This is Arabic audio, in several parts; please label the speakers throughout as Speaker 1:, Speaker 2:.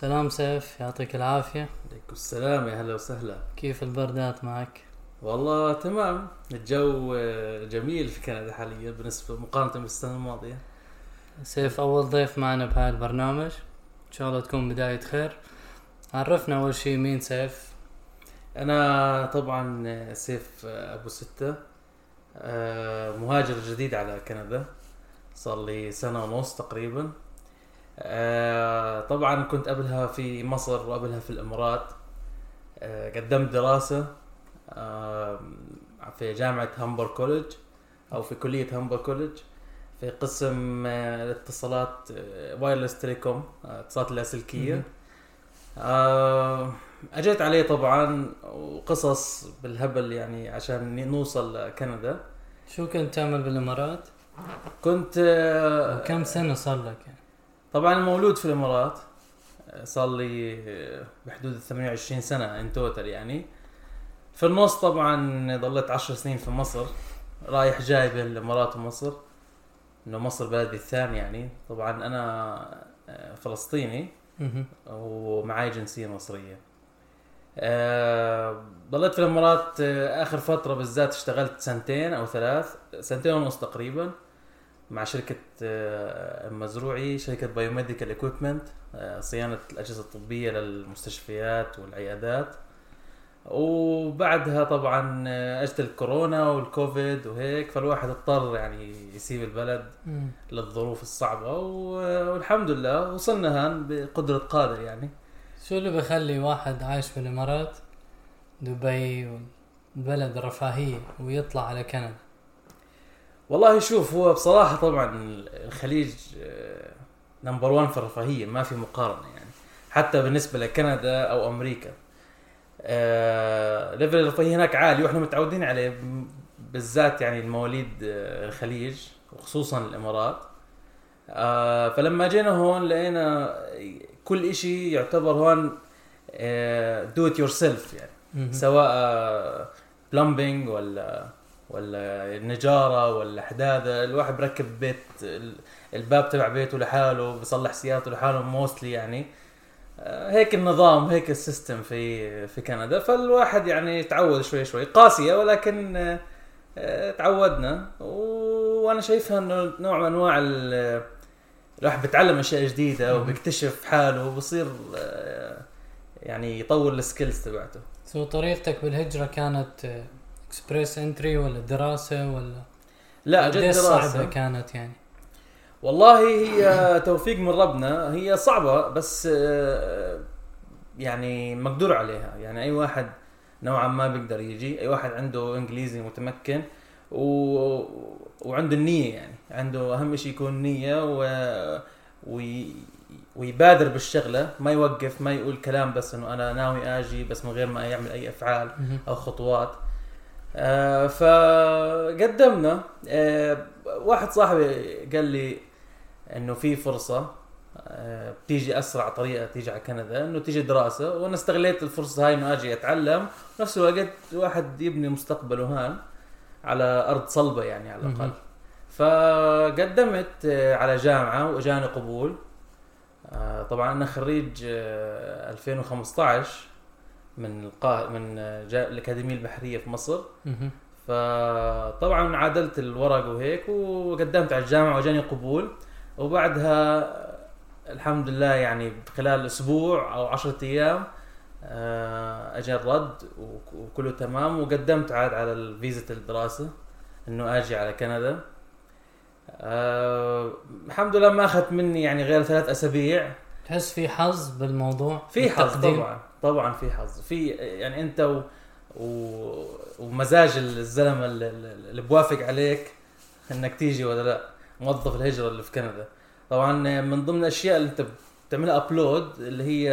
Speaker 1: سلام سيف يعطيك العافية.
Speaker 2: عليكم السلام يا هلا وسهلا.
Speaker 1: كيف البردات معك؟
Speaker 2: والله تمام. الجو آه، جميل في كندا حاليا بالنسبة مقارنة بالسنة الماضية.
Speaker 1: سيف أول ضيف معنا بهاي البرنامج. إن شاء الله تكون بداية خير. عرفنا أول شي مين سيف؟
Speaker 2: أنا طبعا آه، سيف آه، أبو ستة مهاجر جديد على كندا. صار لي سنة ونص تقريبا. آه، طبعا كنت قبلها في مصر وقبلها في الإمارات آه، قدمت دراسة آه، في جامعة Humber College أو في كلية Humber College في قسم الاتصالات wireless telecom اتصالات. آه، أجيت عليه طبعا وقصص بالهبل يعني عشان نوصل لكندا
Speaker 1: شو كنت تعمل بالإمارات؟
Speaker 2: كنت
Speaker 1: وكم سنة صار لك يعني؟
Speaker 2: طبعا مولود في الإمارات آه، صار لي آه، بحدود ال 28 سنة ان توتال يعني. في النص طبعا ضليت 10 سنين في مصر رايح جاي بين الإمارات ومصر إنه مصر بلدي الثاني يعني. طبعا أنا آه، فلسطيني. ومعاي جنسية مصرية. أه ضليت في الإمارات آه، آخر فترة بالذات اشتغلت سنتين أو ثلاث سنتين ونص تقريبا. مع شركة آه، مزروعي شركة biomedical equipment صيانة الأجهزة الطبية للمستشفيات والعيادات وبعدها طبعا آه، اجت الكورونا والكوفيد وهيك فالواحد اضطر يعني يسيب البلد
Speaker 1: مم.
Speaker 2: للظروف الصعبة و- والحمد لله وصلنا هان بقدرة قادر يعني
Speaker 1: شو اللي بخلي واحد عايش في الإمارات دبي بلد رفاهية ويطلع على كندا؟
Speaker 2: والله شوف هو بصراحة طبعا الخليج number 1 في الرفاهية ما في مقارنة يعني. حتى بالنسبة لكندا أو أمريكا آه، level الرفاهية هناك عالي وإحنا متعودين عليه بالذات يعني المواليد آه، الخليج وخصوصا الإمارات. آه، فلما جينا هون لقينا كل إشي يعتبر هون do it yourself يعني. سواء plumbing ولا ولا نجاره ولا حداده الواحد بركب بيت ال- الباب تبع بيته لحاله بصلح سيارته لحاله mostly يعني. آه، هيك النظام هيك ال system في في كندا. فالواحد يعني تعود شوي شوي. قاسية ولكن آه، آه، تعودنا. وأنا شايفها إنه نوع من أنواع ال- الواحد بيتعلم أشياء
Speaker 1: جديدة.
Speaker 2: وبيكتشف حاله وبصير يعني يطور ال skills تبعته.
Speaker 1: so طريقتك بالهجرة كانت Express Entry ولا دراسة ولا
Speaker 2: لا جد
Speaker 1: صعبة
Speaker 2: دراسة
Speaker 1: كانت يعني؟
Speaker 2: والله هي توفيق من ربنا. هي صعبة بس آه، يعني مقدور عليها. يعني أي واحد نوعا ما بيقدر يجي أي واحد عنده إنجليزي متمكن و... وعنده النية يعني. عنده أهم شيء يكون نية و... وي... ويبادر بالشغلة. ما يوقف ما يقول كلام بس إنه أنا ناوي أجي بس من غير ما يعمل أي أفعال
Speaker 1: مهم.
Speaker 2: أو خطوات. آه فقدمنا آه واحد صاحبي قال لي إنه في فرصة آه بتيجي أسرع طريقة تيجي على كندا إنه تيجي دراسة وأنا استغليت الفرصة هاي إنه آجي أتعلم. بنفس الوقت الواحد يبني مستقبله هان على أرض صلبة يعني على
Speaker 1: الأقل.
Speaker 2: فقدمت آه، على جامعة وأجاني قبول. آه، طبعا أنا خريج آه، 2015 من القا... من جا... الأكاديمية البحرية في مصر. فطبعا عادلت الورق وهيك وقدمت على الجامعة وجاني قبول وبعدها الحمد لله يعني خلال أسبوع أو عشرة أيام آه، اجى الرد وك- وكله تمام وقدمت عاد على فيزا الدراسة إنه آجي على كندا آه الحمد لله ما أخذت مني يعني غير ثلاث أسابيع
Speaker 1: تحس في حظ بالموضوع؟
Speaker 2: في حظ؟ طبعا طبعا في حظ. في يعني أنت و... و... ومزاج الزلمة اللي, اللي بوافق عليك إنك تيجي ولا لا. موظف الهجرة اللي في كندا. طبعا من ضمن الأشياء اللي أنت بتعملها upload اللي هي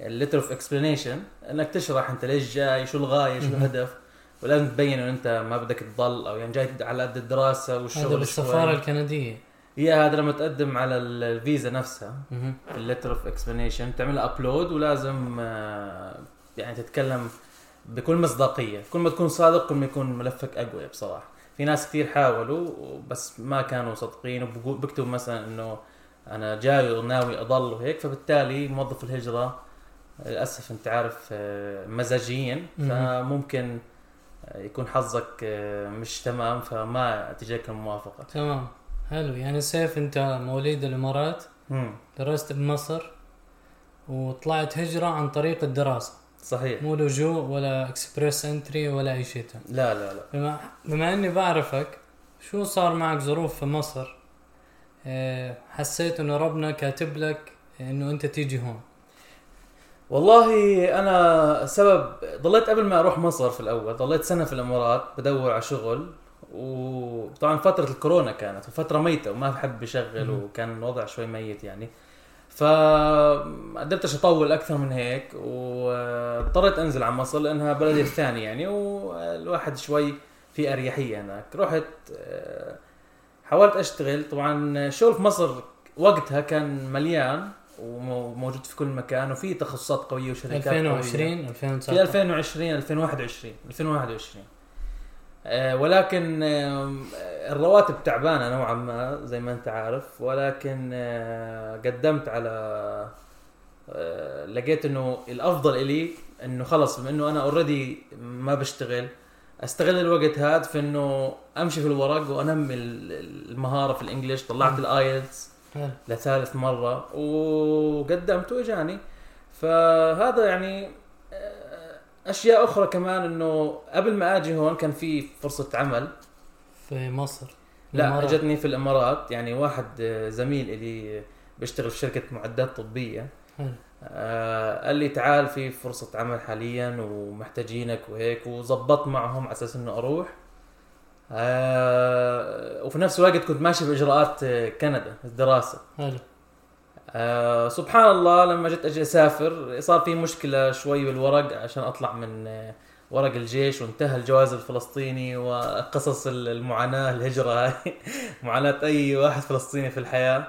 Speaker 2: ال letter of explanation إنك تشرح أنت ليش جاي شو الغاية شو. الهدف. ولازم تبين إنه أنت ما بدك تضل أو يعني جاي على قد الدراسة والشغل
Speaker 1: هذا بالسفارة
Speaker 2: شوي. يا هذا لما تقدم على الفيزا نفسها
Speaker 1: مهم.
Speaker 2: ال letter of explanation تعملها upload ولازم آه، يعني تتكلم بكل مصداقية كل ما تكون صادق كل ما يكون ملفك أقوى بصراحة في ناس كثير حاولوا بس ما كانوا صادقين وبيكتبوا مثلا إنه أنا جاي وناوي أضل وهيك فبالتالي موظف الهجرة للأسف أنت عارف آه، مزاجيا
Speaker 1: مم.
Speaker 2: فممكن آه، يكون حظك مش تمام فما تجيك الموافقة
Speaker 1: تمام حلو. يعني سيف انت مواليد الامارات
Speaker 2: مم.
Speaker 1: درست بمصر وطلعت هجرة عن طريق الدراسة.
Speaker 2: صحيح.
Speaker 1: مو لجوء ولا Express Entry ولا أي شيء تاني.
Speaker 2: لا لا لا.
Speaker 1: بما, بما إني بعرفك شو صار معك ظروف في مصر؟ آه، حسيت إنه ربنا كاتب لك إنه أنت تيجي هون.
Speaker 2: والله أنا سبب ضليت قبل ما أروح مصر في الأول ضليت سنة في الإمارات بدور على شغل. وطبعا فترة الكورونا كانت وفترة ميتة وما حد بيشغل. وكان الوضع شوي ميت يعني. فما قدرتش أطول أكثر من هيك واضطريت أنزل على مصر لأنها بلدي الثاني يعني والواحد شوي في أريحية هناك. رحت آه، حاولت أشتغل. طبعا شغل في مصر وقتها كان مليان وموجود في كل مكان وفي تخصصات قوية وشركات قوية.
Speaker 1: 2020
Speaker 2: في
Speaker 1: 2019
Speaker 2: 2020 2021 2021 آه ولكن آه الرواتب تعبانة نوعا ما زي ما أنت عارف ولكن آه قدمت على آه لقيت إنه الأفضل إلي إنه خلص بما إنه أنا already ما بشتغل أستغل الوقت هذا في إنه أمشي في الورق وأنمي ال- المهارة في ال English
Speaker 1: طلعت.
Speaker 2: ال
Speaker 1: IELTS.
Speaker 2: لثالث مرة وقدمت واجاني فهذا يعني آه، أشياء أخرى كمان إنه قبل ما أجي هون كان في فرصة عمل.
Speaker 1: في مصر.
Speaker 2: لا
Speaker 1: الإمارات.
Speaker 2: أجتني في الإمارات. يعني واحد آه، زميل لي بيشتغل في شركة معدات طبية.
Speaker 1: حلو.
Speaker 2: آه قال لي تعال في فرصة عمل حاليا ومحتاجينك وهيك وزبطت معهم على أساس إنه أروح. آه وفي نفس الوقت كنت ماشي بإجراءات كندا الدراسة.
Speaker 1: حلو.
Speaker 2: آه سبحان الله لما جيت أجي أسافر صار في مشكلة شوي بالورق عشان أطلع من آه ورق الجيش وانتهى الجواز الفلسطيني وقصص ال- المعاناة الهجرة هاي. معاناة أي واحد فلسطيني في الحياة.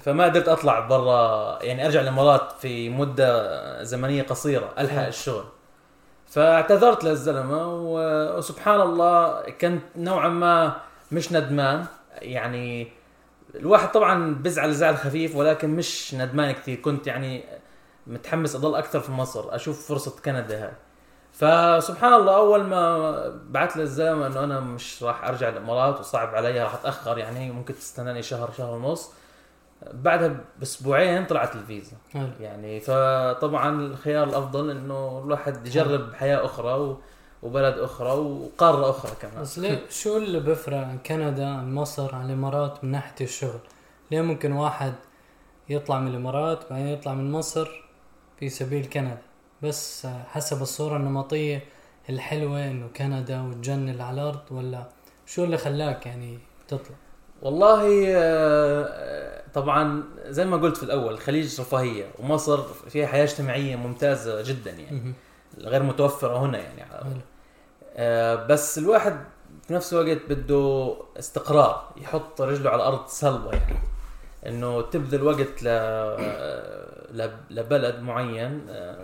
Speaker 2: فما قدرت أطلع برا يعني أرجع الإمارات في مدة زمنية قصيرة
Speaker 1: ألحق.
Speaker 2: الشغل. فاعتذرت للزلمة وسبحان الله كنت نوعا ما مش ندمان. يعني الواحد طبعا بزعل زعل خفيف ولكن مش ندمان كثير كنت يعني متحمس أضل أكثر في مصر أشوف فرصة كندا هاي. فسبحان الله أول ما بعت للزلمه إنه أنا مش راح أرجع الإمارات وصعب علي راح أتأخر يعني ممكن تستناني شهر شهر ونص. بعدها بأسبوعين طلعت الفيزا. يعني فطبعا الخيار الأفضل إنه الواحد يجرب حياة أخرى و- وبلد أخرى وقارة أخرى كمان
Speaker 1: بس ليه شو اللي بيفرق عن كندا عن مصر عن الإمارات من ناحية الشغل؟ ليه ممكن واحد يطلع من الإمارات بعدين يطلع من مصر في سبيل كندا بس حسب الصورة النمطية الحلوة إنه كندا والجنه اللي على الأرض ولا شو اللي خلاك يعني تطلع؟
Speaker 2: والله آه، طبعا زي ما قلت في الأول الخليج رفاهية ومصر فيها حياة اجتماعية ممتازة جدا يعني. غير متوفرة هنا يعني بس الواحد في نفس الوقت بده استقرار يحط رجله على الأرض صلبه يعني. إنه تبذل وقت ل ل- لبلد معين آه،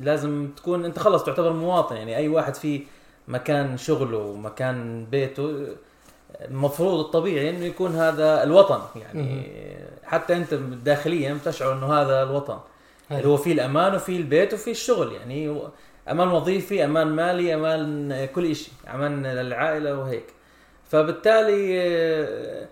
Speaker 2: لازم تكون أنت خلص تعتبر مواطن يعني. أي واحد في مكان شغله ومكان بيته المفروض الطبيعي إنه يكون هذا الوطن يعني. حتى أنت داخليا بتشعر إنه هذا الوطن. اللي. هو فيه الأمان وفيه البيت وفيه الشغل يعني. أمان وظيفي أمان مالي أمان كل شيء أمان للعائلة وهيك. فبالتالي آه،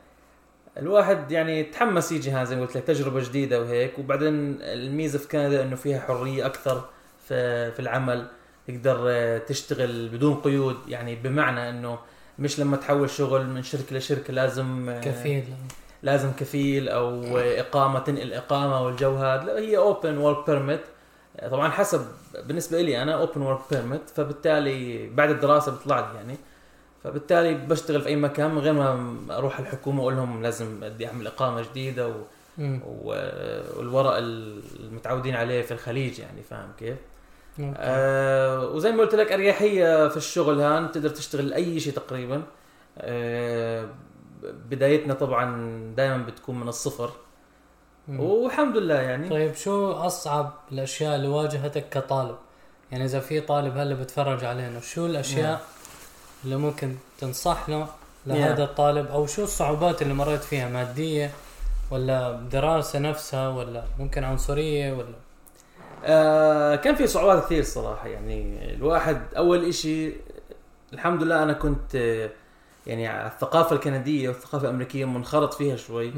Speaker 2: الواحد يعني تحمس يجي هذا زي ما قلت لك تجربة جديدة وهيك. وبعدين الميزة في كندا إنه فيها حرية أكثر في في العمل. تقدر آه، تشتغل بدون قيود. يعني بمعنى إنه مش لما تحول شغل من شركة لشركة لازم آه،
Speaker 1: كفيل.
Speaker 2: لازم كفيل أو إقامة تنقل إقامة والجو هذا. لا هي open work permit طبعا حسب بالنسبة لي أنا open work permit فبالتالي بعد الدراسة بيطلع لي يعني فبالتالي بشتغل في أي مكان من غير ما أروح الحكومة وأقول لهم لازم بدي أعمل إقامة جديدة و...
Speaker 1: مم.
Speaker 2: و- والورق المتعودين عليه في الخليج يعني فاهم كيف؟ آه وزي ما قلت لك أريحية في الشغل هان تقدر تشتغل أي شيء تقريبا آه بدايتنا طبعا دائما بتكون من الصفر. والحمد لله يعني.
Speaker 1: طيب شو أصعب الأشياء اللي واجهتك كطالب؟ يعني إذا في طالب هلا بتفرج علينا شو الأشياء
Speaker 2: نعم.
Speaker 1: اللي ممكن تنصح له لهذا الطالب؟ أو شو الصعوبات اللي مريت فيها مادية ولا دراسة نفسها ولا ممكن عنصرية ولا؟
Speaker 2: آه كان في صعوبات كثير صراحة يعني. الواحد أول إشي الحمد لله أنا كنت آه، يعني الثقافة الكندية والثقافة الأمريكية منخرط فيها شوي.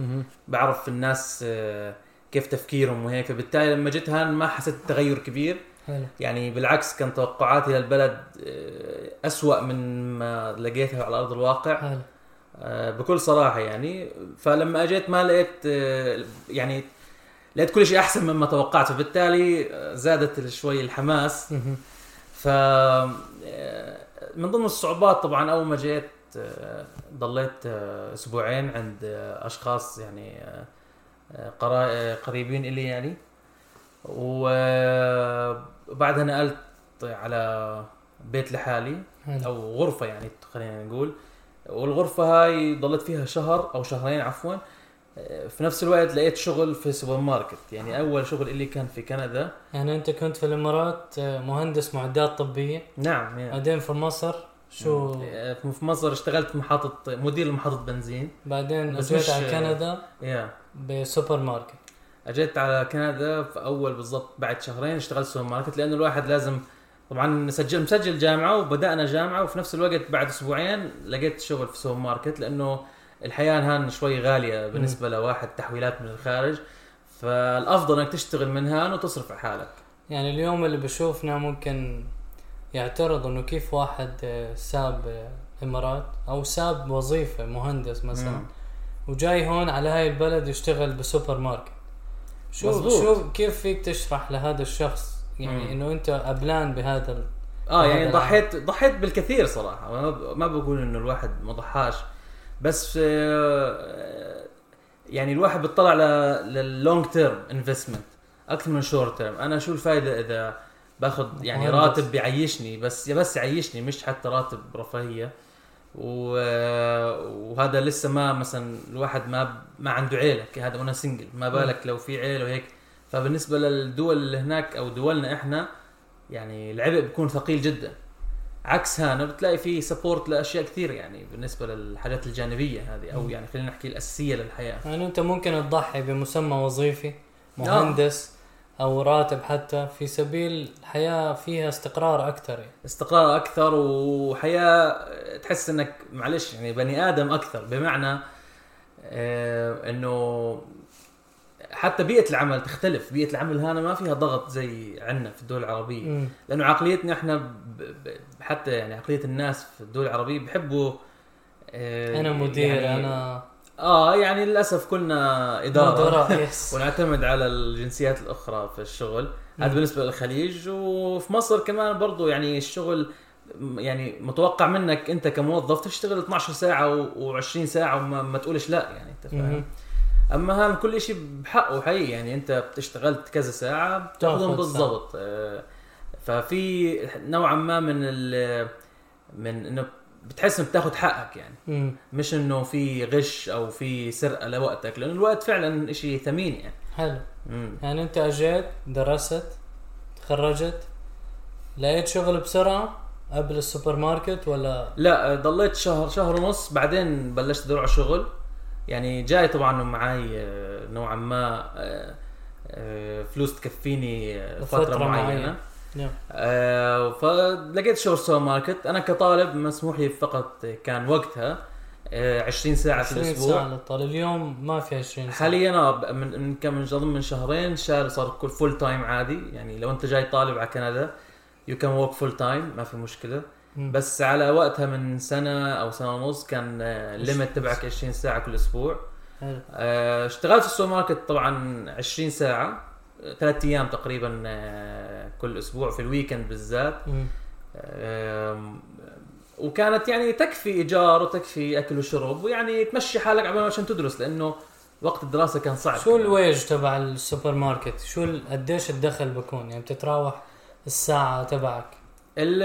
Speaker 2: بعرف الناس آه، كيف تفكيرهم وهيك. فبالتالي لما جيت هان ما حسيت تغير كبير.
Speaker 1: حلو.
Speaker 2: يعني بالعكس كان توقعاتي للبلد آه، أسوأ من ما لقيتها على أرض الواقع.
Speaker 1: حلو.
Speaker 2: آه، بكل صراحة يعني. فلما أجيت ما لقيت يعني لقيت كل شيء أحسن مما توقعت. فبالتالي زادت شوي الحماس. ف من ضمن الصعوبات طبعا أول ما جيت ضليت أسبوعين عند أشخاص يعني قريبين إلي يعني. وبعدها نقلت على بيت لحالي أو غرفة يعني خلينا نقول. والغرفة هاي ضلت فيها شهر أو شهرين عفوا. في نفس الوقت لقيت شغل في سوبر ماركت يعني أول شغل اللي كان في كندا.
Speaker 1: يعني أنت كنت في الإمارات مهندس معدات طبية.
Speaker 2: نعم يعني.
Speaker 1: بعدين في مصر. شو؟
Speaker 2: في مصر اشتغلت محطة مدير محطة بنزين.
Speaker 1: بعدين
Speaker 2: أجيت
Speaker 1: على كندا.
Speaker 2: Yeah.
Speaker 1: بسوبر ماركت.
Speaker 2: أجيت على كندا في أول بالضبط بعد شهرين اشتغلت سوبر ماركت لأنه الواحد لازم طبعا سجل مسجل جامعة وبدأنا جامعة وفي نفس الوقت بعد أسبوعين لقيت شغل في سوبر ماركت لأنه الحياة هان شوي غالية بالنسبة لواحد تحويلات من الخارج. فالأفضل إنك تشتغل من هان وتصرف على حالك.
Speaker 1: يعني اليوم اللي بشوفنا ممكن يعترض إنه كيف واحد آه، ساب آه، إمارات أو ساب وظيفة مهندس مثلا
Speaker 2: مم.
Speaker 1: وجاي هون على هاي البلد يشتغل بسوبر ماركت شو
Speaker 2: مزبوط.
Speaker 1: شو كيف فيك تشرح لهذا الشخص يعني. إنه أنت قبلان بهذا ال... آه
Speaker 2: يعني. ضحيت ضحيت بالكثير صراحة ما بقول إنه الواحد ما ضحاش بس آه، يعني الواحد بيطلع لل long term investment أكثر من short term أنا شو الفائده إذا باخذ يعني. راتب بيعيشني بس بس يعيشني مش حتى راتب رفاهية. وهذا لسه ما مثلا الواحد ما ما عنده عيلة هذا وأنا single ما بالك لو في عيلة وهيك. فبالنسبة للدول اللي هناك أو دولنا إحنا يعني العبء بيكون ثقيل جدا. عكس هنا بتلاقي في support لأشياء كثير يعني بالنسبة للحاجات الجانبية هذه أو يعني خلينا نحكي الأساسية للحياة.
Speaker 1: يعني أنت ممكن تضحي بمسمى وظيفي مهندس أو راتب حتى في سبيل الحياة فيها استقرار أكثر يعني.
Speaker 2: استقرار أكثر وحياة تحس إنك معلش يعني بني آدم أكثر بمعنى آه إنه حتى بيئة العمل تختلف بيئة العمل هنا ما فيها ضغط زي عندنا في الدول العربية
Speaker 1: مم.
Speaker 2: لأنه عقليتنا إحنا ب... حتى يعني عقلية الناس في الدول العربية بحبوا آه
Speaker 1: أنا مدير
Speaker 2: يعني
Speaker 1: أنا
Speaker 2: آه يعني للأسف كلنا
Speaker 1: إدارة.
Speaker 2: ونعتمد على الجنسيات الأخرى في الشغل. هذا. بالنسبة للخليج وفي مصر كمان برضو يعني الشغل يعني متوقع منك أنت كموظف تشتغل 12 ساعة و20 ساعة وما ما تقولش لا يعني أنت فاهم. أما هذا كل شيء بحقه حقيقي يعني أنت اشتغلت كذا ساعة بتأخذهم
Speaker 1: تاخذ
Speaker 2: بالضبط. آه، ففي نوعا ما من من إنه بتحس انك بتاخذ حقك يعني
Speaker 1: مم.
Speaker 2: مش إنه في غش أو في سرقة لوقتك لأنه الوقت فعلا شيء ثمين يعني
Speaker 1: حلو
Speaker 2: مم.
Speaker 1: يعني أنت أجيت درست تخرجت لقيت شغل بسرعة قبل السوبر ماركت ولا
Speaker 2: لا ضليت شهر شهر ونص بعدين بلشت ادور على شغل يعني جاي طبعا معي آه، نوعا ما آه، آه، فلوس تكفيني فترة,
Speaker 1: فترة
Speaker 2: معينة,
Speaker 1: معينة. نعم.
Speaker 2: آه، فلقيت شغل سوبر ماركت. أنا كطالب مسموح لي فقط كان وقتها آه، 20 ساعة في
Speaker 1: 20
Speaker 2: الأسبوع.
Speaker 1: ساعة للطالب. اليوم ما في 20 ساعة.
Speaker 2: حاليا آه، من من كم من اظن من شهرين شهر صار كل full time عادي. يعني لو أنت جاي طالب على كندا you can work full time ما في مشكلة.
Speaker 1: مم.
Speaker 2: بس على وقتها من سنة أو سنة ونص كان ال limit تبعك 20 ساعة كل أسبوع.
Speaker 1: حلو.
Speaker 2: آه، اشتغلت في السوبر ماركت طبعا 20 ساعة. ثلاث أيام تقريبا آه، كل أسبوع في ال
Speaker 1: weekend
Speaker 2: بالذات. وكانت يعني تكفي إيجار وتكفي أكل وشرب ويعني تمشي حالك عشان تدرس لأنه وقت الدراسة كان صعب.
Speaker 1: شو الويج تبع السوبر ماركت شو قديش الدخل بكون؟ يعني بتتراوح الساعة تبعك؟
Speaker 2: ال-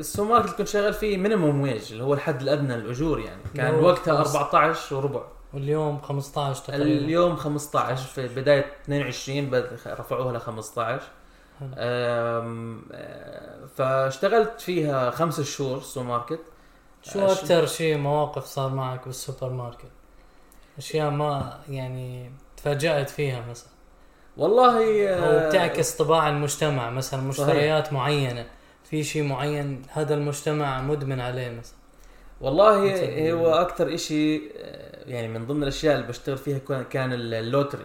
Speaker 2: السوبر ماركت كنت شغال فيه minimum wage اللي هو الحد الأدنى للاجور يعني. كان وقتها
Speaker 1: خمس-
Speaker 2: 14 وربع.
Speaker 1: واليوم 15 تقريبا.
Speaker 2: اليوم 15 في بداية 22 بد- رفعوها ل 15
Speaker 1: حلو.
Speaker 2: أم، آه، فاشتغلت فيها خمس شهور سوبر ماركت.
Speaker 1: شو أكثر شيء مواقف صار معك بالسوبر ماركت؟ أشياء ما يعني تفاجأت فيها مثلا؟
Speaker 2: والله
Speaker 1: أو
Speaker 2: آه،
Speaker 1: بتعكس طباع المجتمع مثلا مشتريات معينة. في شيء معين هذا المجتمع مدمن عليه مثلا؟
Speaker 2: والله هو أكثر إشي آه، يعني من ضمن الأشياء اللي بشتغل فيها كان- ال
Speaker 1: lottery.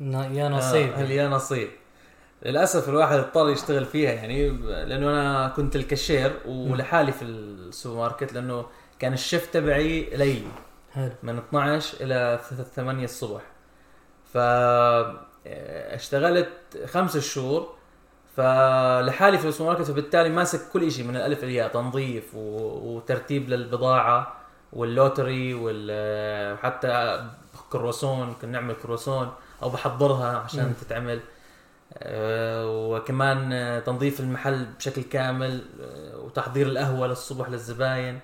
Speaker 1: يا نصيب.
Speaker 2: آه يا نصيب. للأسف الواحد اضطر يشتغل فيها يعني لأنه أنا كنت الكاشير ولحالي في السوبر ماركت لأنه كان ال shift تبعي ليلي.
Speaker 1: حلو.
Speaker 2: من 12 إلى 8 الصبح. ف آه، اشتغلت خمس شهور. فلحالي في السوبر ماركت فبالتالي ماسك كل شيء من الألف الياء تنظيف وترتيب للبضاعة. وال lottery وحتى كروسون كنا نعمل كروسون أو بحضرها عشان
Speaker 1: مم.
Speaker 2: تتعمل آه، وكمان تنظيف المحل بشكل كامل آه، وتحضير القهوة للصبح للزباين.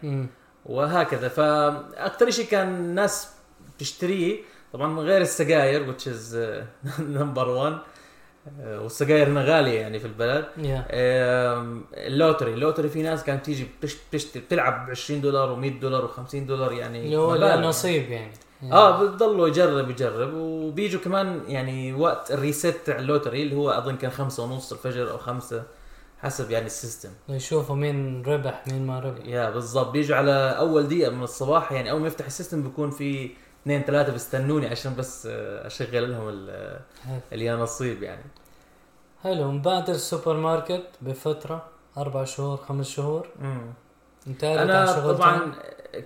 Speaker 2: وهكذا فاكثر شيء كان الناس بتشتريه طبعا من غير السجاير which is number 1 والسجاير هنا غالية يعني في البلد. آم، ال lottery. ال lottery في ناس كانت تيجي بتش- بتشتري بتلعب ب 20 دولار و100 دولار و50 دولار يعني
Speaker 1: نصيب يعني.
Speaker 2: آه بتضلوا يجرب يجرب. وبيجوا كمان يعني وقت ال reset تاع ال lottery اللي هو أظن كان خمسة ونص الفجر أو خمسة حسب يعني ال system.
Speaker 1: يشوفوا مين ربح مين ما ربح.
Speaker 2: yeah بالضبط. بيجوا على أول دقيقة من الصباح يعني أول ما يفتح ال system بيكون في اثنين ثلاثة بيستنوني عشان بس آه، أشغل لهم ال-
Speaker 1: حلو.
Speaker 2: اللي يا نصيب يعني
Speaker 1: حلو من بعد السوبر ماركت بفترة أربع شهور خمس شهور
Speaker 2: مم.
Speaker 1: انتهت أنا
Speaker 2: طبعا؟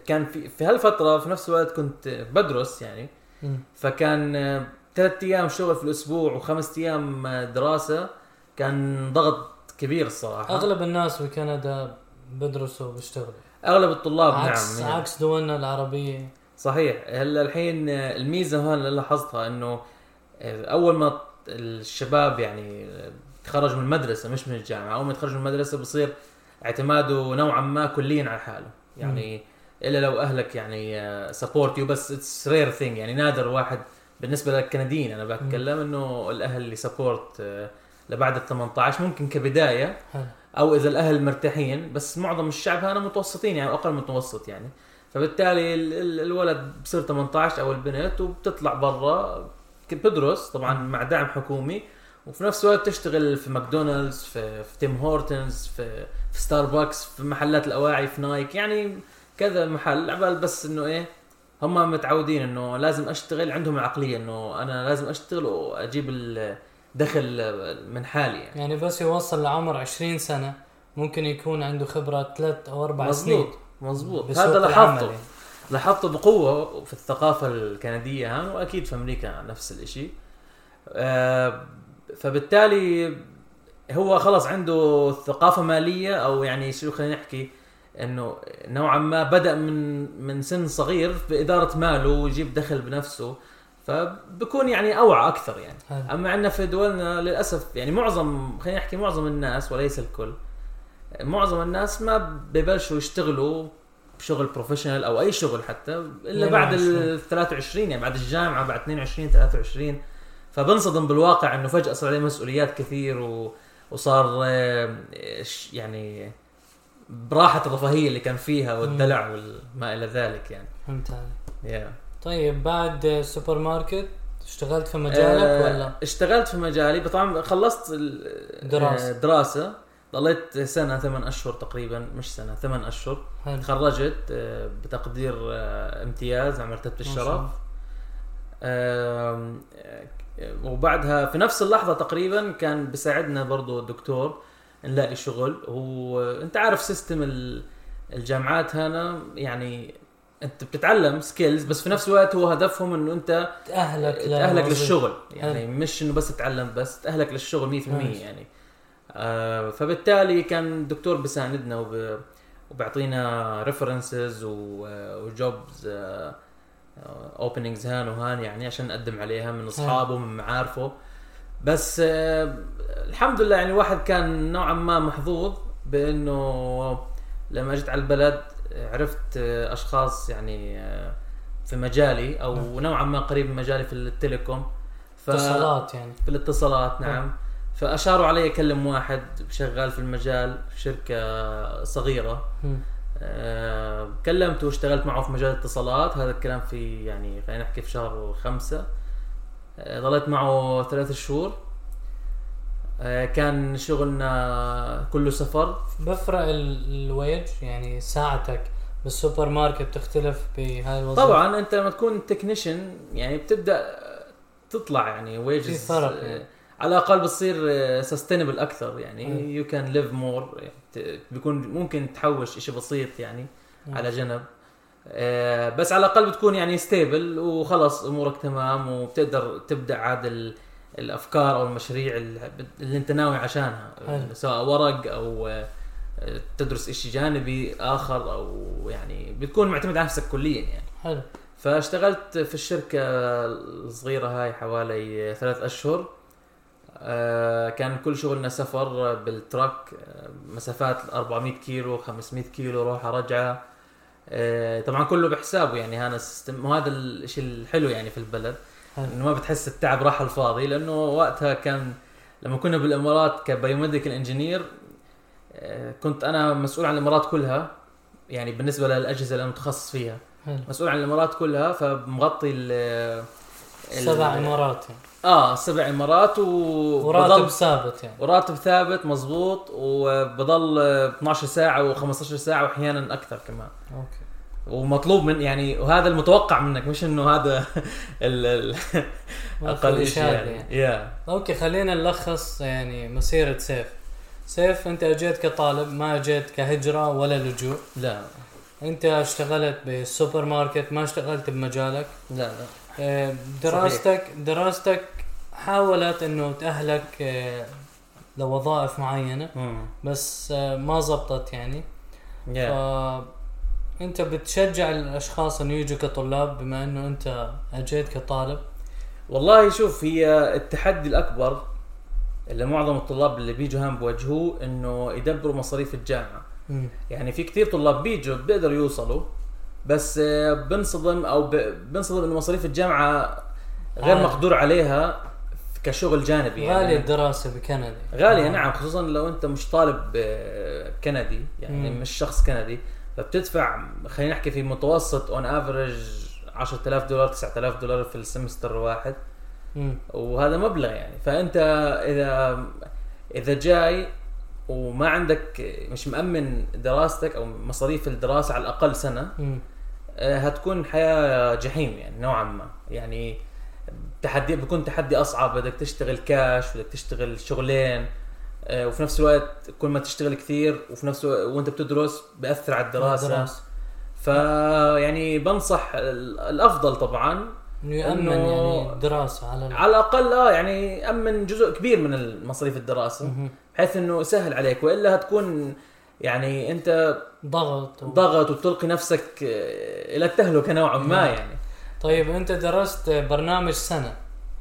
Speaker 2: كان في في هالفترة في نفس الوقت كنت بدرس يعني
Speaker 1: مم.
Speaker 2: فكان آه، ثلاث أيام شغل في الأسبوع وخمس أيام آه، دراسة كان ضغط كبير الصراحة
Speaker 1: أغلب الناس بكندا بدرسوا وبيشتغلوا
Speaker 2: أغلب الطلاب
Speaker 1: عكس
Speaker 2: نعم يعني.
Speaker 1: عكس دولنا العربية
Speaker 2: صحيح. هلا الحين الميزة هون اللي لاحظتها إنه أول ما الشباب يعني تخرجوا من المدرسة مش من الجامعة أول ما يتخرجوا من المدرسة بصير اعتماده نوعا ما كليا على حاله. يعني إلا لو أهلك يعني support you بس it's rare thing يعني نادر واحد بالنسبة للكنديين. أنا بتكلم إنه الأهل اللي support لبعد ال 18 ممكن
Speaker 1: كبداية
Speaker 2: أو إذا الأهل مرتاحين بس معظم الشعب هنا متوسطين يعني أقل من المتوسط يعني. فبالتالي ال- ال- الولد بصير 18 أو البنت وبتطلع برا. بتدرس طبعا مع دعم حكومي. وفي نفس الوقت تشتغل في ماكدونالدز في, في تيم هورتنز في, في ستاربكس في محلات الأواعي في نايك يعني كذا محل. عبال بس إنه إيه هم متعودين إنه لازم أشتغل عندهم العقلية إنه أنا لازم أشتغل وأجيب الدخل من حالي يعني.
Speaker 1: يعني بس يوصل لعمر 20 سنة ممكن يكون عنده خبرة ثلاث أو أربع سنين.
Speaker 2: مظبوط هذا لاحظته
Speaker 1: يعني.
Speaker 2: لاحظته بقوة في الثقافة الكندية هان وأكيد في أمريكا نفس الشيء آه فبالتالي هو خلص عنده ثقافة مالية أو يعني شو خلينا نحكي إنه نوعا ما بدأ من من سن صغير باداره ماله ويجيب دخل بنفسه فبكون يعني أوعى أكثر يعني
Speaker 1: حلو.
Speaker 2: أما عندنا في دولنا للأسف يعني معظم خلينا نحكي معظم الناس وليس الكل معظم الناس ما ببلشوا يشتغلوا بشغل professional أو أي شغل حتى إلا بعد
Speaker 1: 22.
Speaker 2: ال 23 يعني بعد الجامعة بعد 22 23 فبنصدم بالواقع إنه فجأة صار عليه مسؤوليات كثير و... وصار آه، يعني براحة الرفاهية اللي كان فيها والدلع وما إلى ذلك يعني
Speaker 1: فهمت علي
Speaker 2: yeah.
Speaker 1: طيب بعد السوبر ماركت اشتغلت في مجالك
Speaker 2: آه،
Speaker 1: ولا
Speaker 2: اشتغلت في مجالي طبعا خلصت ال-
Speaker 1: دراسة.
Speaker 2: آه، دراسة ضليت سنة ثمان أشهر تقريبا مش سنة ثمان أشهر.
Speaker 1: حلو.
Speaker 2: تخرجت آه، بتقدير آه، امتياز على
Speaker 1: شاء
Speaker 2: الشرف. آه، وبعدها في نفس اللحظة تقريبا كان بيساعدنا برضو الدكتور نلاقي شغل. هو أنت عارف system ال- الجامعات هنا يعني أنت بتتعلم skills بس في نفس الوقت هو هدفهم إنه أنت
Speaker 1: تأهلك وظيفة.
Speaker 2: للشغل. يعني مش إنه بس تتعلم بس تأهلك للشغل 100%
Speaker 1: ماشي.
Speaker 2: يعني. آه فبالتالي كان الدكتور بيساندنا وب... وبيعطينا references و job openings هان وهان يعني عشان نقدم عليها من أصحابه من معارفه. بس آه الحمد لله يعني الواحد كان نوعا ما محظوظ بأنه لما جيت على البلد عرفت آه، أشخاص يعني آه، في مجالي أو نوعا ما قريب من مجالي في ال telecom. ف...
Speaker 1: اتصالات يعني.
Speaker 2: في الاتصالات نعم. فأشاروا علي أكلم واحد شغال في المجال في شركة صغيرة.
Speaker 1: مم.
Speaker 2: آه، كلمته واشتغلت معه في مجال الاتصالات. هذا الكلام في يعني خلينا نحكي في شهر خمسة. آه، ظليت معه ثلاث شهور. آه، كان شغلنا كله سفر.
Speaker 1: بفرق ال- الويج يعني ساعتك بالسوبر ماركت بتختلف بهاي الوظيفة؟
Speaker 2: طبعا أنت لما تكون technician يعني بتبدأ تطلع يعني wages
Speaker 1: في فرق يعني.
Speaker 2: على الأقل بتصير sustainable أكثر. يعني. you can live more بيكون ممكن تحوش شيء بسيط يعني
Speaker 1: مم.
Speaker 2: على جنب. آه، بس على الأقل بتكون يعني stable وخلص أمورك تمام وبتقدر تبدأ عاد ال- الأفكار أو المشاريع اللي أنت ناوي عشانها.
Speaker 1: حلو.
Speaker 2: سواء ورق أو آه، تدرس شيء جانبي آخر أو يعني بتكون معتمد على نفسك كليا يعني.
Speaker 1: حلو.
Speaker 2: فاشتغلت في الشركة الصغيرة هاي حوالي ثلاث أشهر. آه، كان كل شغلنا سفر بال truck آه، مسافات 400 كيلو 500 كيلو روحة رجعة آه، طبعا كله بحسابه يعني هذا ال system وهذا الشيء الحلو يعني في البلد إنه ما بتحس التعب راح عالفاضي لأنه وقتها كان لما كنا بالإمارات كبايوميديكال إنجينير كنت أنا مسؤول عن الإمارات كلها يعني بالنسبة للأجهزة اللي أنا متخصص فيها. مسؤول عن الإمارات كلها فمغطي ال ال-
Speaker 1: سبع إمارات يعني.
Speaker 2: آه سبع إمارات و
Speaker 1: وراتب ثابت يعني.
Speaker 2: وراتب ثابت مزبوط وبضل 12 ساعة و15 ساعة واحيانا أكثر كمان.
Speaker 1: أوكي.
Speaker 2: ومطلوب من يعني وهذا المتوقع منك مش إنه هذا ال
Speaker 1: أقل
Speaker 2: شيء يعني.
Speaker 1: يعني.
Speaker 2: yeah
Speaker 1: okay خلينا نلخص يعني مسيرة سيف. سيف أنت أجيت كطالب ما أجيت كهجرة ولا لجوء.
Speaker 2: لا.
Speaker 1: أنت اشتغلت بالسوبر ماركت ما اشتغلت بمجالك.
Speaker 2: لا لا.
Speaker 1: دراستك دراستك حاولت إنه تأهلك آه، لوظائف معينة
Speaker 2: مم.
Speaker 1: بس آه، ما زبطت يعني.
Speaker 2: yeah
Speaker 1: أنت بتشجع الأشخاص إنه يجوا كطلاب بما إنه أنت أجيت كطالب؟
Speaker 2: والله شوف هي التحدي الأكبر اللي معظم الطلاب اللي بيجوا هم بواجهوه إنه يدبروا مصاريف
Speaker 1: الجامعة.
Speaker 2: يعني في كتير طلاب بيجوا بيقدروا يوصلوا بس آه، بنصدم أو بنصدم انه مصاريف الجامعة غير
Speaker 1: عالي.
Speaker 2: مقدور عليها كشغل جانبي
Speaker 1: غالية
Speaker 2: يعني
Speaker 1: الدراسة بكندا
Speaker 2: غالية نعم خصوصا لو أنت مش طالب آه، كندي يعني
Speaker 1: مم.
Speaker 2: مش شخص كندي فبتدفع خلينا نحكي في متوسط on average 10000 دولار 9000 دولار في السمستر الواحد
Speaker 1: مم.
Speaker 2: وهذا مبلغ يعني فأنت إذا إذا جاي وما عندك مش مأمن دراستك أو مصاريف الدراسة على الأقل سنة
Speaker 1: مم.
Speaker 2: آه، هتكون حياة جحيم يعني نوعا ما. يعني تحدي بيكون تحدي أصعب بدك تشتغل كاش بدك تشتغل شغلين آه، وفي نفس الوقت كل ما تشتغل كثير وفي نفس الوقت وأنت بتدرس بأثر على الدراسة.
Speaker 1: الدراسة.
Speaker 2: فيعني بنصح ال- الأفضل طبعا
Speaker 1: إنه يأمن
Speaker 2: إنه-
Speaker 1: يعني الدراسة على ال...
Speaker 2: على الأقل آه يعني امن جزء كبير من مصاريف
Speaker 1: الدراسة.
Speaker 2: بحيث إنه يسهل عليك وإلا هتكون يعني انت
Speaker 1: ضغط و...
Speaker 2: ضغط وتلقي نفسك آه، إلى التهلكة نوعا ما يعني.
Speaker 1: طيب انت درست برنامج سنة.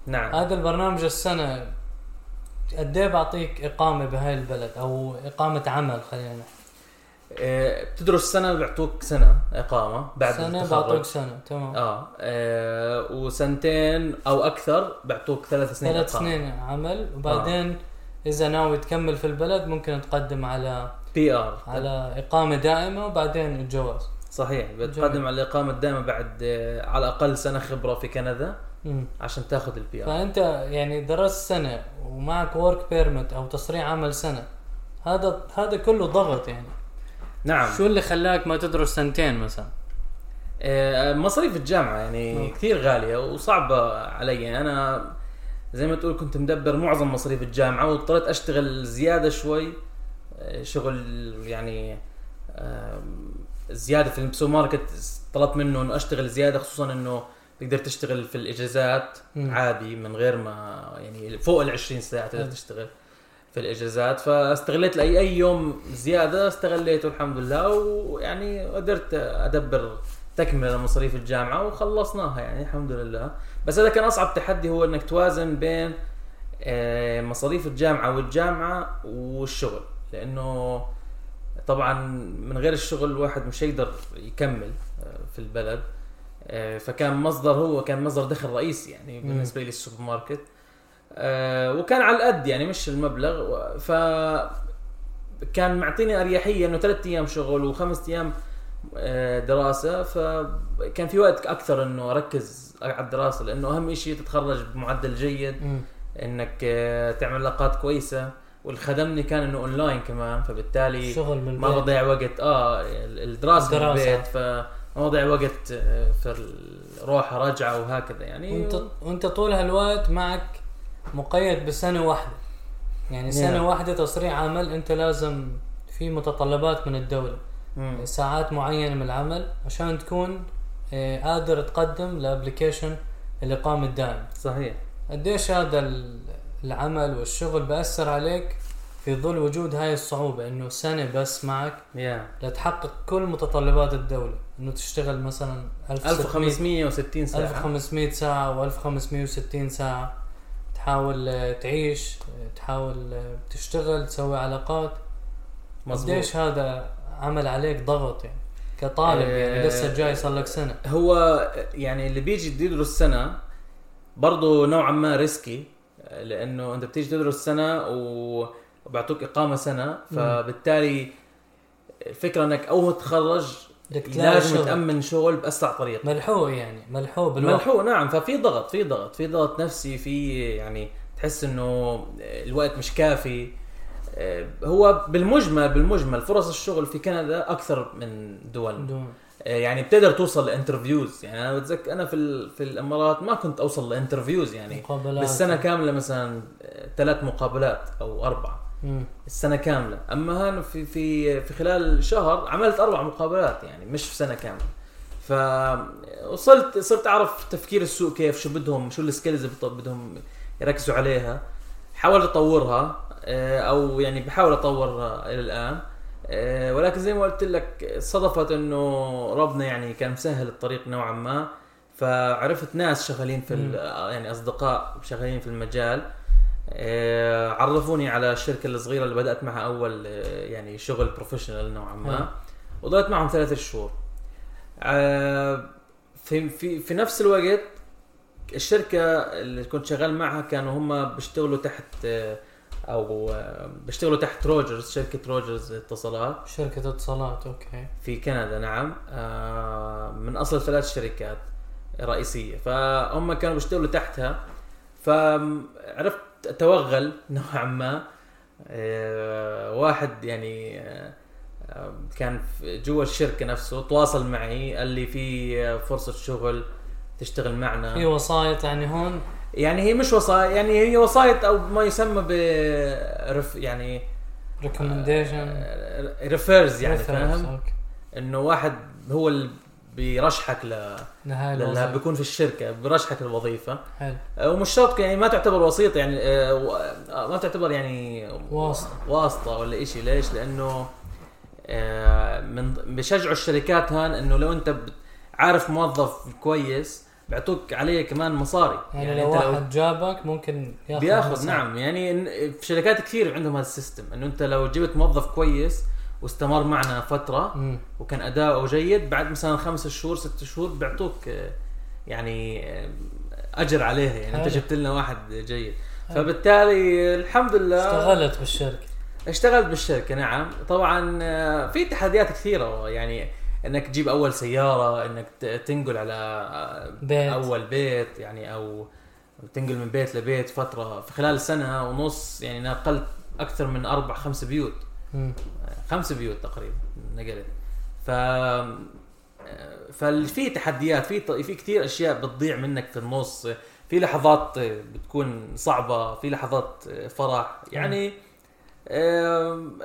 Speaker 2: نعم.
Speaker 1: هذا البرنامج السنة قد إيه بعطيك إقامة بهاي البلد أو إقامة عمل خلينا
Speaker 2: آه، بتدرس سنة بيعطوك سنة إقامة بعد
Speaker 1: سنة
Speaker 2: التخرج.
Speaker 1: بعطوك سنة تمام.
Speaker 2: آه, آه وسنتين أو أكثر بيعطوك ثلاث سنين
Speaker 1: ثلاث. سنين عمل. وبعدين إذا ناوي تكمل في البلد ممكن تقدم على
Speaker 2: PR
Speaker 1: على إقامة دائمة وبعدين الجواز.
Speaker 2: صحيح بتقدم
Speaker 1: جميل.
Speaker 2: على الاقامه الدائمه بعد آه، على الأقل سنة خبرة في كندا
Speaker 1: مم.
Speaker 2: عشان تاخذ ال PR
Speaker 1: فأنت يعني درست سنة ومعك work permit أو تصريح عمل سنة هذا هذا كله ضغط يعني.
Speaker 2: نعم.
Speaker 1: شو اللي خلاك ما تدرس سنتين مثلا؟
Speaker 2: آه، مصاريف الجامعة يعني
Speaker 1: مم.
Speaker 2: كثير غالية وصعبة علي. أنا زي ما تقول كنت مدبر معظم مصاريف الجامعة واضطريت أشتغل زيادة شوي شغل يعني زيادة في السوبر ماركت طلبت منه إنه أشتغل زيادة خصوصا إنه تقدر تشتغل في الإجازات
Speaker 1: مم.
Speaker 2: عادي من غير ما يعني فوق ال 20 ساعة تقدر. تشتغل في الإجازات فاستغليت لأي أي يوم زيادة استغليته الحمد لله ويعني قدرت أدبر تكملة لمصاريف الجامعة وخلصناها يعني الحمد لله بس هذا كان أصعب تحدي هو إنك توازن بين آه، مصاريف الجامعة والجامعة والشغل لأنه طبعا من غير الشغل الواحد مش هيقدر يكمل آه، في البلد. آه، فكان مصدر هو كان مصدر دخل رئيسي يعني. بالنسبة لي السوبر ماركت. آه، وكان على القد يعني مش المبلغ. ف كان معطيني أريحية إنه ثلاث أيام شغل وخمس أيام دراسة. فكان في وقت أكثر إنه أركز على الدراسة لأنه أهم شيء تتخرج بمعدل جيد. إنك تعمل علاقات كويسة. واللي خدمني كان إنه اونلاين كمان فبالتالي
Speaker 1: الشغل من
Speaker 2: ما. بضيع وقت آه الدراسة من
Speaker 1: الدراسة.
Speaker 2: البيت فما بضيع وقت آه، في الروحة رجعة وهكذا يعني
Speaker 1: وانت وانت طول هالوقت معك مقيد بسنة واحدة يعني سنة
Speaker 2: نعم.
Speaker 1: واحدة تصريح عمل انت لازم في متطلبات من الدولة
Speaker 2: مم.
Speaker 1: ساعات معينة من العمل عشان تكون آه، قادر تقدم ل application الاقامه الدائمه
Speaker 2: صحيح
Speaker 1: قديش هذا ال- العمل والشغل بأثر عليك في ظل وجود هاي الصعوبة إنه سنة بس معك
Speaker 2: يا
Speaker 1: لتحقق كل متطلبات الدولة. إنه تشتغل مثلا 1600
Speaker 2: 1560 ساعة.
Speaker 1: 1500 ساعة و1560 ساعة. تحاول آه، تعيش آه، تحاول آه، تشتغل تسوي علاقات.
Speaker 2: مظبوط.
Speaker 1: قديش هذا عمل عليك ضغط يعني؟ كطالب يعني
Speaker 2: آه،
Speaker 1: لسه جاي صار لك سنة.
Speaker 2: هو يعني اللي بيجي يدرس سنه برضه نوعا ما ريسكي لأنه أنت بتيجي تدرس سنة وبيعطوك إقامة سنة فبالتالي الفكرة إنك اول تتخرج لازم
Speaker 1: شغل.
Speaker 2: تأمن شغل بأسرع طريقة.
Speaker 1: ملحوق يعني ملحوق بالوقت.
Speaker 2: ملحوق نعم. ففي ضغط في ضغط في ضغط نفسي في يعني تحس إنه الوقت مش كافي. آه، هو بالمجمل بالمجمل فرص الشغل في كندا أكثر من دول. آه، يعني بتقدر توصل ل interviews. يعني أنا بتذكر أنا في ال- في الإمارات ما كنت أوصل ل interviews يعني.
Speaker 1: مقابلات.
Speaker 2: بالسنة كاملة مثلا آه، ثلاث مقابلات أو أربعة.
Speaker 1: مم.
Speaker 2: السنة كاملة. أما هان في في في خلال شهر عملت أربع مقابلات يعني مش في سنة كاملة. فوصلت صرت أعرف تفكير السوق كيف شو بدهم شو ال skills اللي بدهم يركزوا عليها. حاولت أطورها آه، أو يعني بحاول أطورها إلى الآن. آه، ولكن زي ما قلت لك صدفت إنه ربنا يعني كان مسهل الطريق نوعا ما. فعرفت ناس شغالين في يعني أصدقاء شغالين في المجال. آه، عرفوني على الشركة الصغيرة اللي بدأت معها أول آه، يعني شغل بروفيشنال نوعا. ما. وضلت معهم ثلاثة شهور. آه، في في في نفس الوقت الشركة اللي كنت شغال معها كانوا هم بيشتغلوا تحت آه، أو بيشتغلوا تحت روجرز شركة روجرز اتصالات.
Speaker 1: شركة اتصالات okay.
Speaker 2: في كندا نعم. من أصل ثلاث شركات رئيسية. فهم كانوا بيشتغلوا تحتها. فعرفت اتوغل نوعا ما. آه، واحد يعني كان جوا الشركة نفسه تواصل معي قال لي في فرصة شغل تشتغل معنا.
Speaker 1: في وسايط يعني هون؟
Speaker 2: يعني هي مش وسائط يعني هي وسائط أو ما يسمى ب يعني
Speaker 1: recommendation
Speaker 2: refers يعني فاهم؟ إنه واحد هو اللي بيرشحك ل
Speaker 1: الوظيفة.
Speaker 2: بيكون في الشركة بيرشحك الوظيفة.
Speaker 1: حلو.
Speaker 2: ومش شرط يعني ما تعتبر وسيط يعني آه، آه، ما تعتبر يعني
Speaker 1: واسطة.
Speaker 2: واسطة ولا إشي. ليش؟ لأنه آه، من بشجعوا الشركات هان إنه لو أنت عارف موظف كويس بيعطوك عليه كمان مصاري
Speaker 1: يعني, يعني لو واحد جابك ممكن ياخذ
Speaker 2: بياخذ. نعم يعني في شركات كثير عندهم هذا ال system إنه أنت لو جبت موظف كويس واستمر معنا فترة
Speaker 1: مم.
Speaker 2: وكان أداؤه جيد بعد مثلا خمس شهور ست شهور بيعطوك آه، يعني آه، أجر عليها يعني أنت
Speaker 1: حلو.
Speaker 2: جبت لنا واحد جيد
Speaker 1: حلو.
Speaker 2: فبالتالي الحمد لله
Speaker 1: اشتغلت بالشركة
Speaker 2: اشتغلت بالشركة نعم طبعا آه، في تحديات كثيرة يعني إنك تجيب أول سيارة إنك تنقل على
Speaker 1: بيت.
Speaker 2: أول بيت يعني أو تنقل من بيت لبيت فترة. في خلال سنة ونص يعني نقلت أكثر من أربع خمس بيوت.
Speaker 1: مم.
Speaker 2: خمس بيوت تقريبا نقلت. ف ففي تحديات في في كثير أشياء بتضيع منك في النص. في لحظات بتكون صعبة في لحظات فرح. يعني آم،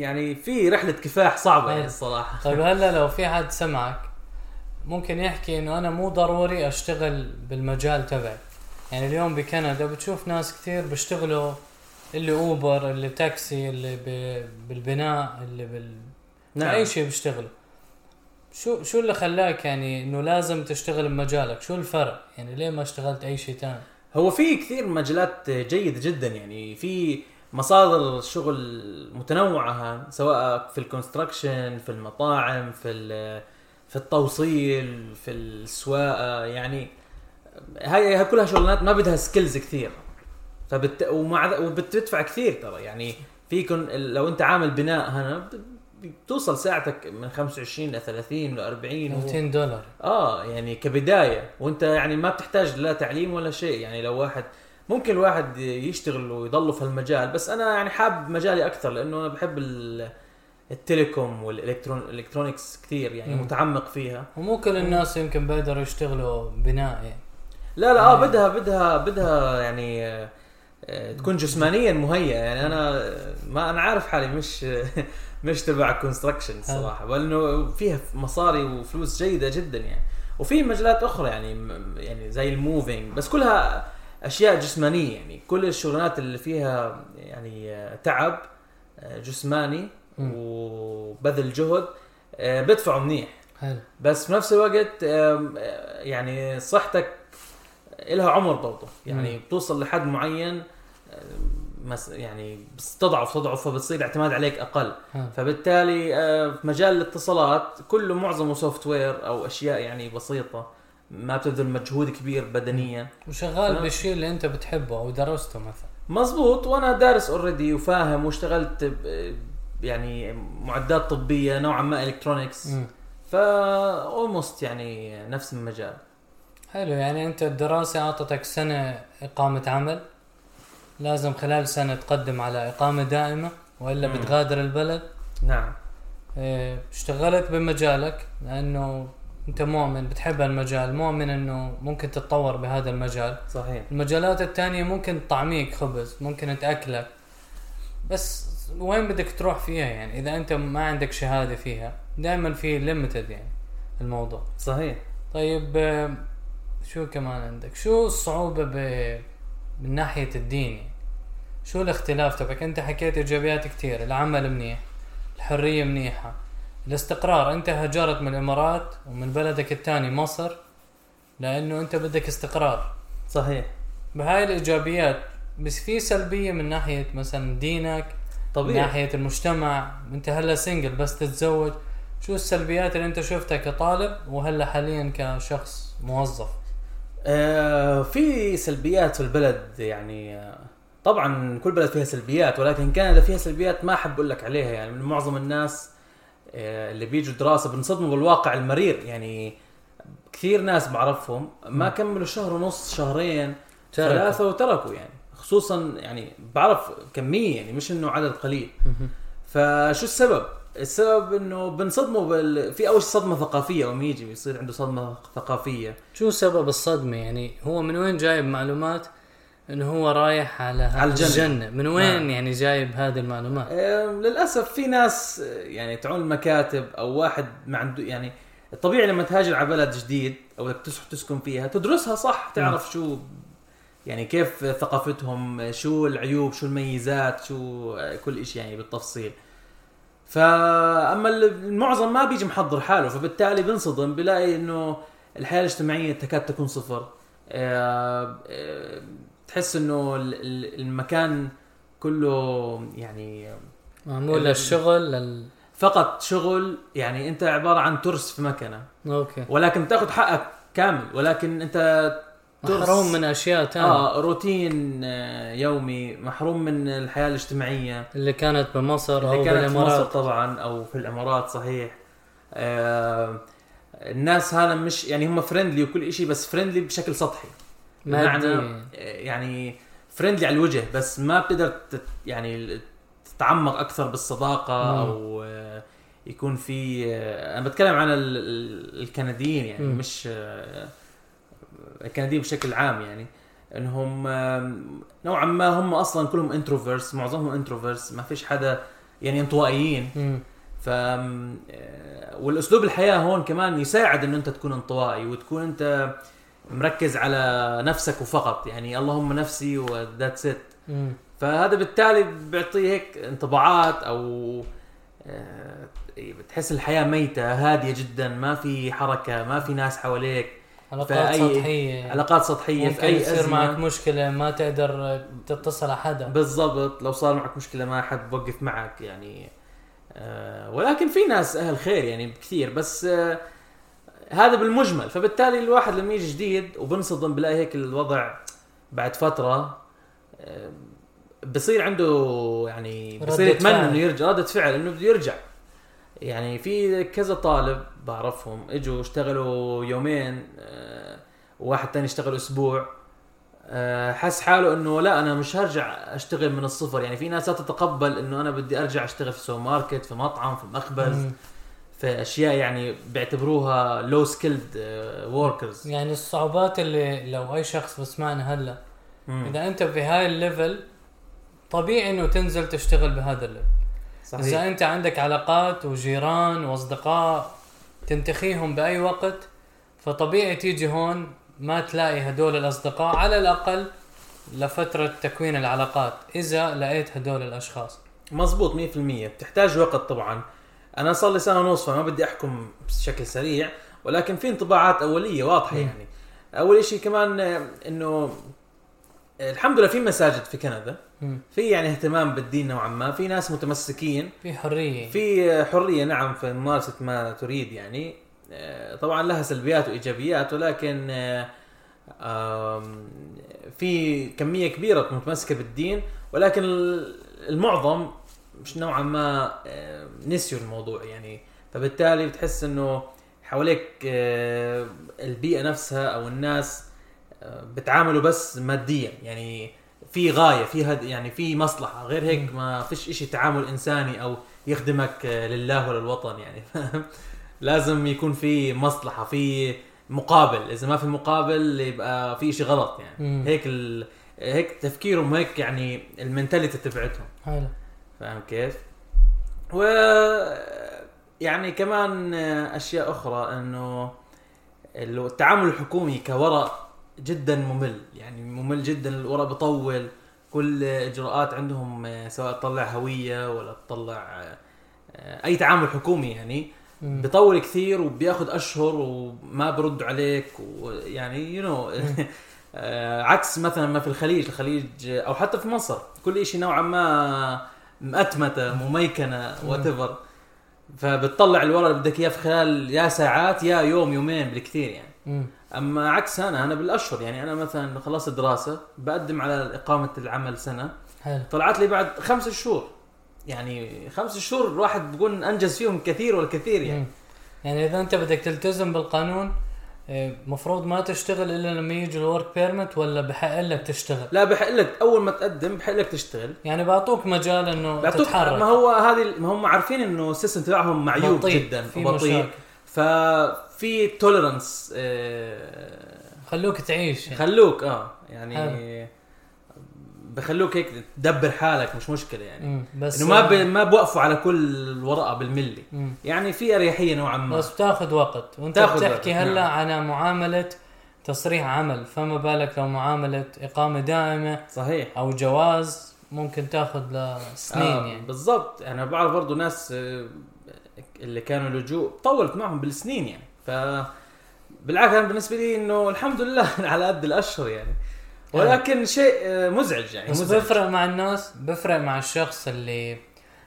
Speaker 2: يعني في رحلة كفاح صعبة يعني. الصراحة.
Speaker 1: طيب هلا لو في حد سمعك ممكن يحكي إنه أنا مو ضروري أشتغل بالمجال تبعي؟ يعني اليوم بكندا بتشوف ناس كثير بيشتغلوا اللي أوبر اللي تاكسي اللي ب- بالبناء اللي بال
Speaker 2: نعم.
Speaker 1: أي شيء بيشتغلوا. شو شو اللي خلاك يعني إنه لازم تشتغل بمجالك؟ شو الفرق؟ يعني ليه ما اشتغلت أي شيء ثاني
Speaker 2: هو في كثير مجالات جيدة جدا يعني في مصادر شغل متنوعة هان سواء في ال construction في المطاعم في في التوصيل في السواقة يعني هاي كلها شغلانات ما بدها skills كثير. فبت ومع وبتدفع كثير ترى. يعني فيكن لو انت عامل بناء هنا بتوصل ساعتك من 25 ل 30 ل 40 و...
Speaker 1: 200 دولار.
Speaker 2: آه يعني كبداية. وانت يعني ما بتحتاج لا تعليم ولا شيء. يعني لو واحد ممكن الواحد يشتغل ويضله في المجال بس أنا يعني حاب مجالي أكثر لأنه أنا بحب ال- ال telecom وال electronics كثير يعني
Speaker 1: مم.
Speaker 2: متعمق فيها.
Speaker 1: ومو كل الناس يمكن بيقدروا يشتغلوا بناء يعني.
Speaker 2: لا لا آه
Speaker 1: يعني-
Speaker 2: بدها بدها بدها يعني آه، تكون جسمانيا مهيئة يعني. أنا ما أنا عارف حالي مش مش تبع construction الصراحه بل انه فيها مصاري وفلوس جيدة جدا يعني. وفي مجالات أخرى يعني يعني زي الموفينج بس كلها أشياء جسمانية يعني كل الشغلانات اللي فيها يعني آه، تعب آه، جسماني. وبذل جهد آه، بدفعوا منيح
Speaker 1: حلو
Speaker 2: بس في نفس الوقت يعني صحتك لها عمر برضه يعني. بتوصل لحد معين يعني بتضعف تضعف فبتصير الاعتماد عليك أقل
Speaker 1: ها.
Speaker 2: فبالتالي في مجال الاتصالات كله معظمه software أو أشياء يعني بسيطة ما بتبذل مجهود كبير بدنيا
Speaker 1: وشغال. بالشيء اللي انت بتحبه أو درسته مثلا
Speaker 2: مزبوط وأنا دارس already وفاهم واشتغلت يعني معدات طبية نوعا ما
Speaker 1: electronics.
Speaker 2: فا almost يعني نفس المجال
Speaker 1: حلو يعني أنت الدراسة أعطتك سنة إقامة عمل لازم خلال سنة تقدم على إقامة دائمة وإلا
Speaker 2: مم.
Speaker 1: بتغادر البلد
Speaker 2: نعم
Speaker 1: آه، اشتغلت بمجالك لأنه انت مؤمن بتحب المجال مؤمن انه ممكن تتطور بهذا المجال.
Speaker 2: صحيح.
Speaker 1: المجالات التانية ممكن تطعميك خبز ممكن تأكلك. بس وين بدك تروح فيها يعني؟ إذا أنت ما عندك شهادة فيها دائما في ليمتد يعني الموضوع.
Speaker 2: صحيح.
Speaker 1: طيب آه، شو كمان عندك؟ شو الصعوبة ب... من ناحية الدين يعني؟ شو الاختلاف تبعك؟ أنت حكيت إيجابيات كثير العمل منيح الحرية منيحة. الاستقرار. أنت هجرت من الإمارات ومن بلدك الثاني مصر لأنه أنت بدك استقرار.
Speaker 2: صحيح.
Speaker 1: بهاي الإيجابيات بس في سلبية من ناحية مثلا دينك من
Speaker 2: طبيعي.
Speaker 1: ناحية المجتمع. أنت هلأ سنجل بس تتزوج. شو السلبيات اللي أنت شفتها كطالب وهلأ حاليا كشخص موظف؟
Speaker 2: آه في سلبيات في البلد يعني طبعا كل بلد فيها سلبيات ولكن كندا فيها سلبيات ما أحب أقول لك عليها يعني من معظم الناس اللي بيجوا دراسة بنصدموا بالواقع المرير يعني كثير ناس بعرفهم ما كملوا شهر ونص شهرين
Speaker 1: تركوا.
Speaker 2: ثلاثة وتركوا يعني. خصوصا يعني بعرف كمية يعني مش إنه عدد قليل. فشو السبب؟ السبب إنه بنصدموا بال... في أول شيء صدمة ثقافية يوم يجي بيصير عنده صدمة ثقافية.
Speaker 1: شو سبب الصدمة؟ يعني هو من وين جايب معلومات؟ انه هو رايح على,
Speaker 2: على الجنة.
Speaker 1: الجنة. من وين
Speaker 2: نعم.
Speaker 1: يعني جايب هذه المعلومات؟
Speaker 2: آه، للأسف في ناس آه، يعني تعون المكاتب أو واحد ما عنده يعني الطبيعي لما تهاجر على بلد جديد أو تسكن فيها تدرسها صح تعرف شو يعني كيف ثقافتهم شو العيوب شو الميزات شو آه، كل شيء يعني بالتفصيل. فاما المعظم ما بيجي محضر حاله فبالتالي بنصدم بلاقي إنه الحياة الاجتماعية تكاد تكون صفر. آه، تحس إنه ال- ال- المكان كله يعني
Speaker 1: معمول للشغل لل...
Speaker 2: فقط شغل يعني أنت عبارة عن ترس في مكنة.
Speaker 1: أوكي.
Speaker 2: ولكن بتاخذ حقك كامل. ولكن أنت ترس.
Speaker 1: محروم من أشياء ثانية
Speaker 2: آه روتين آه، يومي. محروم من الحياة الاجتماعية.
Speaker 1: اللي كانت بمصر أو
Speaker 2: اللي كانت في مصر
Speaker 1: بالامارات
Speaker 2: طبعا أو في الإمارات صحيح. آه الناس هذا مش يعني هم friendly وكل شيء بس friendly بشكل سطحي. بمعنى يعني friendly على الوجه بس ما بتقدر تت يعني تتعمق أكثر بالصداقة
Speaker 1: مم.
Speaker 2: أو يكون في أنا بتكلم عن ال- ال- الكنديين يعني
Speaker 1: مم.
Speaker 2: مش الكنديين بشكل عام يعني إنهم نوعا ما هم أصلا كلهم introverts معظمهم introverts ما فيش حدا يعني انطوائيين
Speaker 1: مم.
Speaker 2: ف والأسلوب الحياة هون كمان يساعد انه أنت تكون انطوائي وتكون أنت مركز على نفسك وفقط يعني اللهم نفسي وذاتس ات. فهذا بالتالي بيعطي هيك انطباعات أو آه، بتحس الحياة ميتة هادية جدا ما في حركة ما في ناس حواليك.
Speaker 1: علاقات سطحية.
Speaker 2: علاقات سطحية
Speaker 1: ممكن
Speaker 2: في أي
Speaker 1: يصير معك مشكلة ما تقدر تتصل على حدا.
Speaker 2: بالضبط لو صار معك مشكلة ما حد بوقف معك يعني آه ولكن في ناس أهل خير يعني كثير بس آه هذا بالمجمل فبالتالي الواحد لما يجي جديد وبنصدم بلاقي هيك الوضع بعد فترة بصير عنده يعني بصير يتمنى. إنه يرجع ردة فعل إنه بده يرجع يعني في كذا طالب بعرفهم إجوا اشتغلوا يومين آه، وواحد تاني اشتغل أسبوع آه، حس حاله إنه لا أنا مش هرجع أشتغل من الصفر يعني في ناس لا تتقبل إنه أنا بدي أرجع أشتغل في سوبر ماركت في مطعم في مخبز. في أشياء يعني بيعتبروها لو سكيلد وركرز
Speaker 1: يعني الصعوبات اللي لو أي شخص بسمعنا هلا إذا أنت في هاي ال level طبيعي إنه تنزل تشتغل بهذا ال level.
Speaker 2: إذا صحيح
Speaker 1: أنت عندك علاقات وجيران وأصدقاء تنتخيهم بأي وقت فطبيعي تيجي هون ما تلاقي هدول الأصدقاء على الأقل لفترة تكوين العلاقات إذا لقيت هدول الأشخاص.
Speaker 2: مزبوط 100% بتحتاج وقت طبعا. أنا صار لي سنة ونص فما بدي أحكم بشكل سريع ولكن في انطباعات أولية
Speaker 1: واضحة.
Speaker 2: يعني. أول شيء كمان آه، إنه آه، الحمد لله في مساجد في كندا. في يعني اهتمام بالدين نوعا ما في ناس متمسكين.
Speaker 1: في حرية.
Speaker 2: في حرية نعم في ممارسه ما تريد يعني. آه، طبعا لها سلبيات وإيجابيات ولكن في كمية كبيرة متمسكة بالدين ولكن المعظم مش نوعا ما آه، نسيوا الموضوع يعني. فبالتالي بتحس إنه حواليك آه، البيئة نفسها أو الناس آه، بتعاملوا بس ماديا. يعني في غاية في هد يعني في مصلحة. غير هيك ما فيش إشي تعامل إنساني أو يخدمك لله وللوطن يعني؟ لازم يكون في مصلحة في مقابل. إذا ما في مقابل يبقى في شيء غلط يعني. هيك ال... هيك تفكيرهم هيك يعني المنتاليتي تبعتهم.
Speaker 1: حلو.
Speaker 2: فاهم كيف؟ و يعني كمان أشياء أخرى إنه ال- التعامل الحكومي كورق جدا ممل يعني ممل جدا الورق بطول كل إجراءات عندهم سواء تطلع هوية ولا تطلع أي تعامل حكومي يعني
Speaker 1: مم.
Speaker 2: بيطول كثير وبياخذ أشهر وما برد عليك ويعني you know عكس مثلا ما في الخليج الخليج أو حتى في مصر كل شيء نوعا ما مأتمتة مميكنة whatever فبتطلع الورق اللي بدك إياه في خلال يا ساعات يا يوم يومين بالكثير يعني.
Speaker 1: مم.
Speaker 2: أما عكس أنا أنا بالأشهر يعني أنا مثلا خلصت دراسة بقدم على إقامة العمل سنة.
Speaker 1: حلو.
Speaker 2: طلعت لي بعد خمس شهور. يعني خمس شهور الواحد بيكون أنجز فيهم كثير والكثير يعني.
Speaker 1: مم. يعني إذا أنت بدك تلتزم بالقانون مفروض ما تشتغل إلا لما يجي ال work permit ولا بحق لك تشتغل؟
Speaker 2: لا بحق لك. أول ما تقدم بحق لك تشتغل.
Speaker 1: يعني بعطوك مجال إنه
Speaker 2: بيعطوك
Speaker 1: تتحرك.
Speaker 2: ما هو هذه ما هم عارفين إنه ال system تبعهم معيوب
Speaker 1: بطيء،
Speaker 2: جدا
Speaker 1: في
Speaker 2: وبطيء.
Speaker 1: مشاكل.
Speaker 2: ففي توليرنس
Speaker 1: خلوك تعيش يعني.
Speaker 2: خلوك آه يعني بخلوك هيك تدبر حالك مش مشكلة يعني.
Speaker 1: مم. بس
Speaker 2: إنه ما ب... ما بوقفوا على كل ورقه بالملي.
Speaker 1: مم.
Speaker 2: يعني في أريحية نوعا ما.
Speaker 1: بس بتاخذ وقت.
Speaker 2: وأنت
Speaker 1: بتحكي هلا
Speaker 2: نعم.
Speaker 1: على معاملة تصريح عمل. فما بالك لو معاملة إقامة دائمة
Speaker 2: صحيح.
Speaker 1: أو جواز ممكن تاخذ لسنين
Speaker 2: آه
Speaker 1: يعني.
Speaker 2: بالضبط. أنا بعرف برضو ناس آه، اللي كانوا لجوء طولت معهم بالسنين يعني. ف بالعكس أنا بالنسبة لي إنه الحمد لله على قد الأشهر يعني. ولكن شيء آه، مزعج يعني
Speaker 1: بس
Speaker 2: مزعج.
Speaker 1: بيفرق مع الناس بيفرق مع الشخص اللي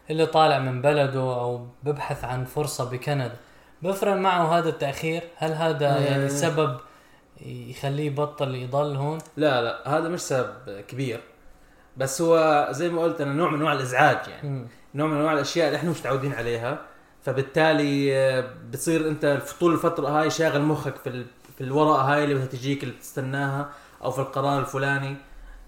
Speaker 1: اللي طالع من بلده أو ببحث عن فرصة بكندا. بيفرق معه هذا التأخير؟ هل هذا
Speaker 2: آه.
Speaker 1: يعني سبب يخليه يبطل يضل هون؟
Speaker 2: لا لا هذا مش سبب كبير. بس هو زي ما قلت أنا نوع من أنواع الإزعاج يعني.
Speaker 1: مم.
Speaker 2: نوع من أنواع الأشياء اللي إحنا مش متعودين عليها. فبالتالي آه، بتصير أنت طول الفترة هاي شاغل مخك في في الورقة هاي اللي بدها تجيك اللي بتستناها. أو في القرار الفلاني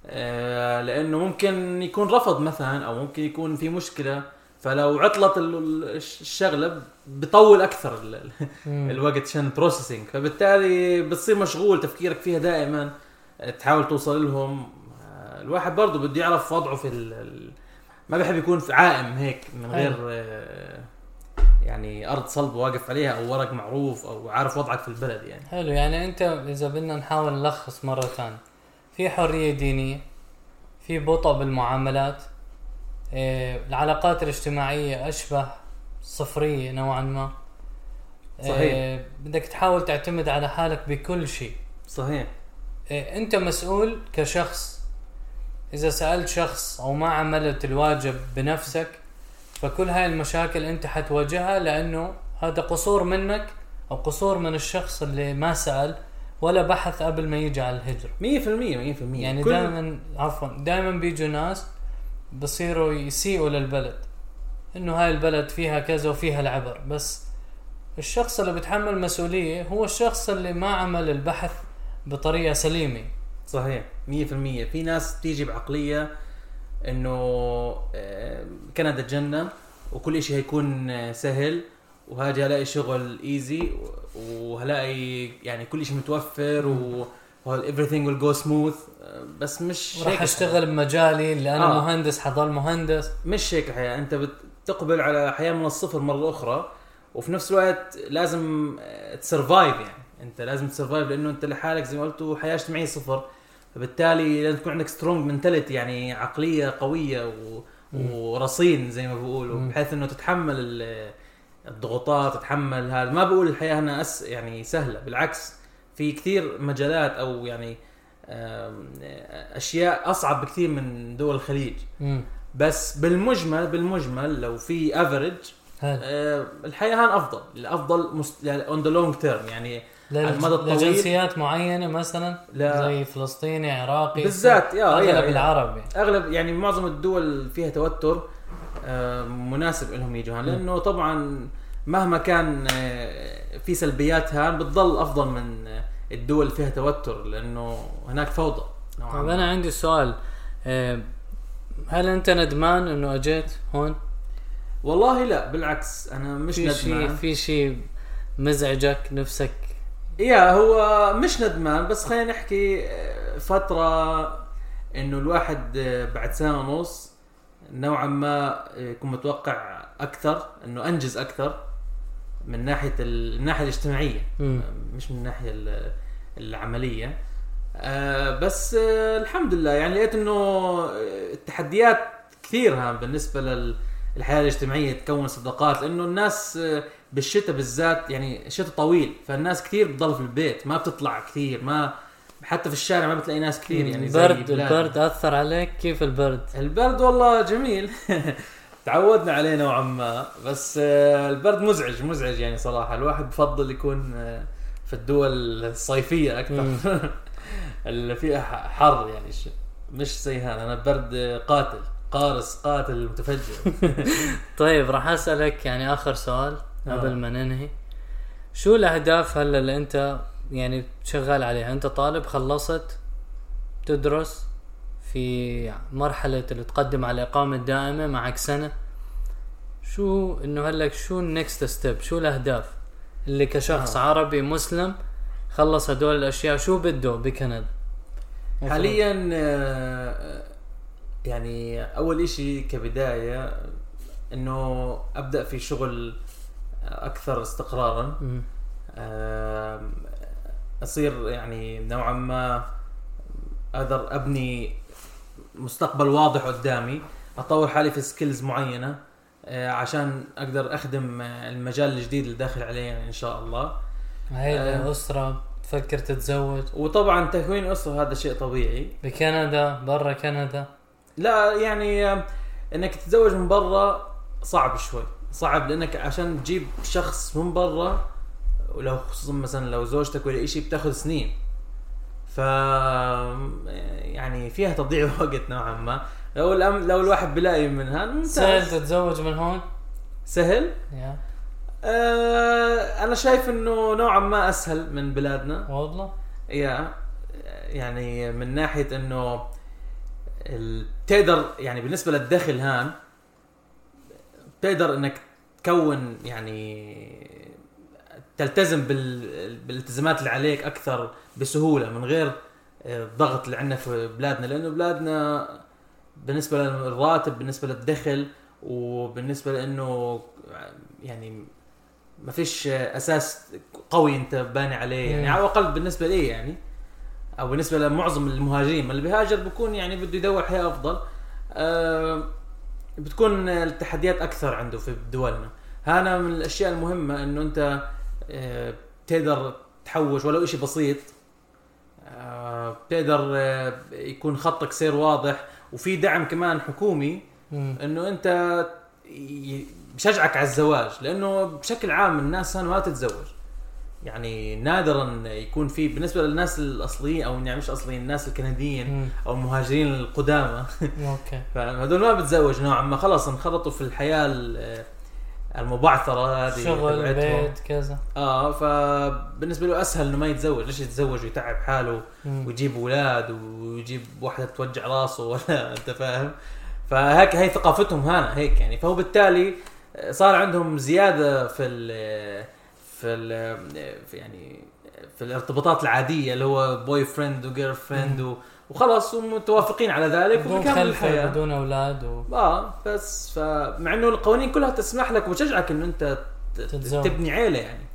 Speaker 2: آه، لأنه ممكن يكون رفض مثلا أو ممكن يكون في مشكلة. فلو عطلت ال- ال- الشغلة بطول
Speaker 1: أكثر.
Speaker 2: الوقت عشان processing فبالتالي بتصير مشغول تفكيرك فيها دائما تحاول توصل لهم. آه، الواحد برضه بده يعرف وضعه في ما بحب يكون في عائم هيك من غير آه، يعني أرض صلب واقف عليها أو ورق معروف أو عارف وضعك في البلد يعني.
Speaker 1: حلو يعني أنت إذا بدنا نحاول نلخص مرة ثانية. في حرية دينية في بطء بالمعاملات إيه العلاقات الاجتماعية أشبه صفرية نوعا ما.
Speaker 2: صحيح.
Speaker 1: إيه بدك تحاول تعتمد على حالك بكل شيء.
Speaker 2: صحيح.
Speaker 1: إيه أنت مسؤول كشخص. إذا سألت شخص أو ما عملت الواجب بنفسك فكل هاي المشاكل انت حتواجهها لأنه هذا قصور منك أو قصور من الشخص اللي ما سأل ولا بحث قبل ما يجي على الهجرة.
Speaker 2: 100% 100%
Speaker 1: يعني
Speaker 2: كل-
Speaker 1: دائما عفوا دائما بيجوا ناس بصيروا يسيئوا للبلد إنه هاي البلد فيها كذا وفيها العبر. بس الشخص اللي بيتحمل مسؤولية هو الشخص اللي ما عمل البحث بطريقة سليمة.
Speaker 2: صحيح 100% في ناس تيجي بعقلية إنه آه، كندا جنه وكل شيء هيكون آه، سهل وهاجي الاقي شغل ايزي وهلاقي يعني كل شيء متوفر و everything will go smooth. آه، بس مش
Speaker 1: راح
Speaker 2: هيك
Speaker 1: أشتغل بمجالي اللي أنا
Speaker 2: آه.
Speaker 1: آه. مهندس حضل مهندس.
Speaker 2: مش هيك الحياة. أنت بتقبل على حياة من الصفر مرة أخرى وفي نفس الوقت لازم ت survive يعني. أنت لازم ت survive لأنه أنت لحالك زي ما قلت وحياه اجتماعية صفر. فبالتالي لازم تكون عندك strong mentality يعني عقلية قوية و... ورصين زي ما بيقولوا
Speaker 1: مم.
Speaker 2: بحيث إنه تتحمل ال- الضغوطات تتحمل هذا ما بقول الحياة هنا أس يعني سهلة بالعكس في كثير مجالات أو يعني أشياء أصعب بكثير من دول الخليج
Speaker 1: مم.
Speaker 2: بس بالمجمل بالمجمل لو في average
Speaker 1: هذا
Speaker 2: الحياة هان أفضل الافضل on the long term يعني على المدى الطويل
Speaker 1: لجنسيات معينة مثلا
Speaker 2: لا.
Speaker 1: زي فلسطيني عراقي
Speaker 2: بالذات يا
Speaker 1: أغلب
Speaker 2: يا- يا.
Speaker 1: العرب يعني.
Speaker 2: أغلب يعني معظم الدول فيها توتر آه، مناسب لهم يجوا هان لأنه طبعا مهما كان آه، في سلبيات هان بتضل أفضل من آه، الدول فيها توتر لأنه هناك فوضى
Speaker 1: طيب. أنا عندي سؤال هل أنت ندمان إنه أجيت هون؟
Speaker 2: والله لا بالعكس أنا مش
Speaker 1: في
Speaker 2: ندمان
Speaker 1: في شيء مزعجك نفسك
Speaker 2: يا هو مش ندمان بس خلينا نحكي آه، فترة إنه الواحد آه، بعد سنة ونص نوعا ما آه، يكون متوقع أكثر إنه أنجز أكثر من ناحية ال- الناحية الاجتماعية
Speaker 1: مم.
Speaker 2: آه، مش من الناحية ال- العملية آه، بس آه، الحمد لله يعني لقيت إنه التحديات كثير هان بالنسبة للحياة الاجتماعية تكون صداقات لأنه الناس آه، بالشتاء بالذات يعني شتاء طويل فالناس كثير بتضل في البيت ما بتطلع كثير ما حتى في الشارع ما بتلاقي ناس كثير يعني زي
Speaker 1: البرد. البرد أثر عليك كيف البرد؟
Speaker 2: البرد والله جميل. تعودنا عليه نوعا ما. بس آه، البرد مزعج مزعج يعني صراحة. الواحد بفضل يكون آه، في الدول الصيفية أكثر. اللي فيها حر يعني مش زي هذا. أنا برد قاتل قارس قاتل متفجر.
Speaker 1: طيب راح أسألك يعني آخر سؤال.
Speaker 2: آه.
Speaker 1: قبل ما ننهي شو الأهداف هلا اللي أنت يعني شغال عليها أنت طالب خلصت تدرس في مرحلة اللي تقدم على الإقامة الدائمة معك سنة شو إنه هلا شو ال next step شو الأهداف اللي كشخص
Speaker 2: آه.
Speaker 1: آه. عربي مسلم خلص هدول الأشياء شو بده بكندا
Speaker 2: حاليا آه، يعني أول إشي كبداية إنه أبدأ في شغل أكثر استقرارا. أصير يعني نوعا ما أقدر أبني مستقبل واضح قدامي أطور حالي في سكيلز معينة آه، عشان أقدر أخدم آه، المجال الجديد اللي داخل عليه يعني إن شاء الله.
Speaker 1: عيلة
Speaker 2: آه.
Speaker 1: أسرة تفكر تتزوج.
Speaker 2: وطبعا تكوين أسرة هذا شيء طبيعي.
Speaker 1: بكندا برا كندا.
Speaker 2: لا يعني إنك تتزوج من برا صعب شوي. صعب لأنك عشان تجيب شخص من برا ولو خصوصا مثلا لو زوجتك ولا شيء بتاخذ سنين. ف يعني فيها تضييع وقت نوعا ما. لو الأم لو الواحد بلاقي منها
Speaker 1: سهل
Speaker 2: ممتاز.
Speaker 1: تتزوج من هون؟
Speaker 2: سهل؟
Speaker 1: يا
Speaker 2: آه أنا شايف إنه نوعا ما أسهل من بلادنا.
Speaker 1: والله؟
Speaker 2: يا يعني من ناحية إنه ال- بتقدر يعني بالنسبة للدخل هان بتقدر إنك تكون يعني تلتزم بال... بالالتزامات اللي عليك أكثر بسهولة من غير آه، الضغط اللي عندنا في بلادنا. لأنه بلادنا بالنسبة للراتب بالنسبة للدخل وبالنسبة لأنه يعني ما فيش أساس قوي أنت باني عليه. يعني
Speaker 1: مم.
Speaker 2: على الأقل بالنسبة لي يعني أو بالنسبة لمعظم المهاجرين. اللي بيهاجر بيكون يعني بده يدور حياة أفضل. آه بتكون التحديات أكثر عنده في دولنا. هذا من الأشياء المهمة إنه أنت آه تقدر تحوش ولو شيء بسيط. آه بتقدر آه يكون خطك سير واضح. وفي دعم كمان حكومي. إنه أنت بشجعك على الزواج. لأنه بشكل عام الناس هان ما تتزوج. يعني نادرا يكون في بالنسبة للناس الأصليين أو يعني مش أصليين الناس الكنديين. أو المهاجرين القدامى.
Speaker 1: أوكي.
Speaker 2: فهذول ما بتزوج نوعا ما. خلاص انخرطوا في الحياة ال- المبعثرة هذه
Speaker 1: شغل. بيت كذا.
Speaker 2: آه فبالنسبة له أسهل إنه ما يتزوج. ليش يتزوج؟ ويتعب حاله
Speaker 1: مم.
Speaker 2: ويجيب أولاد ويجيب واحدة توجع راسه ولا أنت فاهم؟ فهيك هي ثقافتهم هنا هيك يعني. فهو بالتالي صار عندهم زيادة في ال في ال في يعني في الارتباطات العادية اللي هو boyfriend و girlfriend وخلاص ومتوافقين على ذلك
Speaker 1: خلفة
Speaker 2: الحياة.
Speaker 1: بدون أولاد و...
Speaker 2: آه بس فمع إنه القوانين كلها تسمح لك وتشجعك إنه أنت
Speaker 1: تتزوج.
Speaker 2: تبني عيلة يعني.